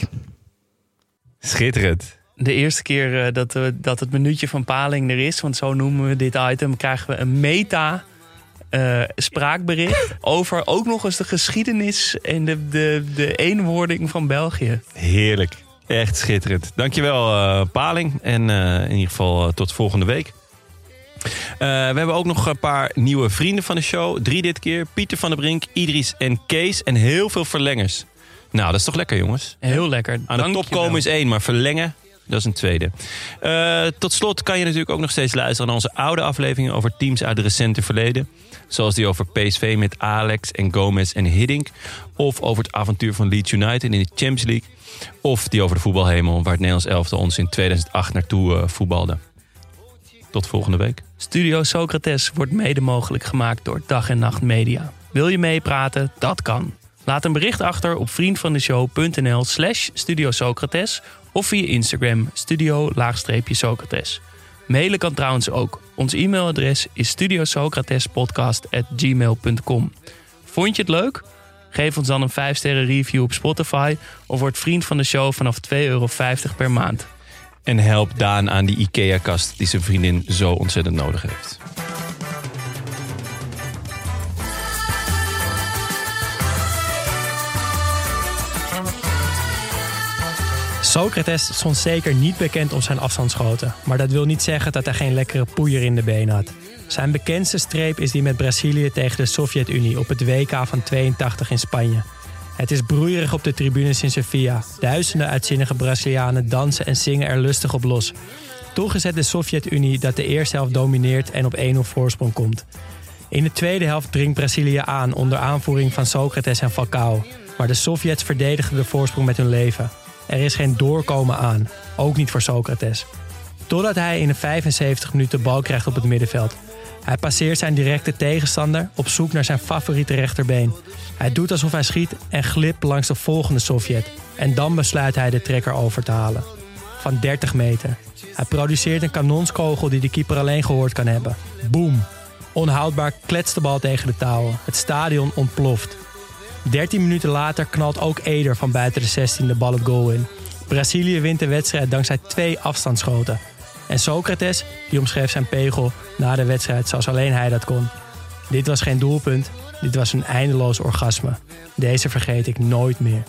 Schitterend. De eerste keer eh, dat, we, dat het minuutje van Paling er is, want zo noemen we dit item, krijgen we een meta eh, spraakbericht over ook nog eens de geschiedenis en de, de, de eenwording van België. Heerlijk. Echt schitterend. Dankjewel eh Paling. En in ieder geval tot volgende week. We hebben ook nog een paar nieuwe vrienden van de show. Drie dit keer. Pieter van der Brink, Idris en Kees. En heel veel verlengers. Nou, dat is toch lekker jongens? Heel lekker. Aan de top komen is één, maar verlengen, dat is een tweede. Eh, tot slot kan je natuurlijk ook nog steeds luisteren naar onze oude afleveringen over teams uit het recente verleden. Zoals die over PSV met Alex en Gomez en Hiddink. Of over het avontuur van Leeds United in de Champions League. Of die over de voetbalhemel, waar het Nederlands elftal ons in 2008 naartoe eh, voetbalde. Tot volgende week. Studio Socrates wordt mede mogelijk gemaakt door Dag en Nacht Media. Wil je meepraten? Dat kan. Laat een bericht achter op vriendvandeshow.nl slash Studio Socrates of via Instagram studio-socrates. Mailen kan trouwens ook. Ons e-mailadres is studiosocratespodcast.gmail.com Vond je het leuk? Geef ons dan een 5 sterren review op Spotify of word vriend van de show vanaf 2,50 euro per maand. En help Daan aan die IKEA-kast die zijn vriendin zo ontzettend nodig heeft. Socrates stond zeker niet bekend om zijn afstandsschoten. Maar dat wil niet zeggen dat hij geen lekkere poeier in de benen had. Zijn bekendste streep is die met Brazilië tegen de Sovjet-Unie op het WK van 82 in Spanje. Het is broeierig op de tribunes in Sevilla. Duizenden uitzinnige Brazilianen dansen en zingen er lustig op los. Toch is het de Sovjet-Unie dat de eerste helft domineert en op 1-0 voorsprong komt. In de tweede helft dringt Brazilië aan onder aanvoering van Socrates en Falcao. Maar de Sovjets verdedigen de voorsprong met hun leven. Er is geen doorkomen aan, ook niet voor Socrates. Totdat hij in de 75 minuten bal krijgt op het middenveld. Hij passeert zijn directe tegenstander op zoek naar zijn favoriete rechterbeen. Hij doet alsof hij schiet en glipt langs de volgende Sovjet. En dan besluit hij de trekker over te halen. Van 30 meter. Hij produceert een kanonskogel die de keeper alleen gehoord kan hebben. Boom! Onhoudbaar kletst de bal tegen de touwen. Het stadion ontploft. 13 minuten later knalt ook Eder van buiten de 16 de bal het goal in. Brazilië wint de wedstrijd dankzij twee afstandsschoten. En Socrates, die omschreef zijn pegel na de wedstrijd zoals alleen hij dat kon. Dit was geen doelpunt, dit was een eindeloos orgasme. Deze vergeet ik nooit meer.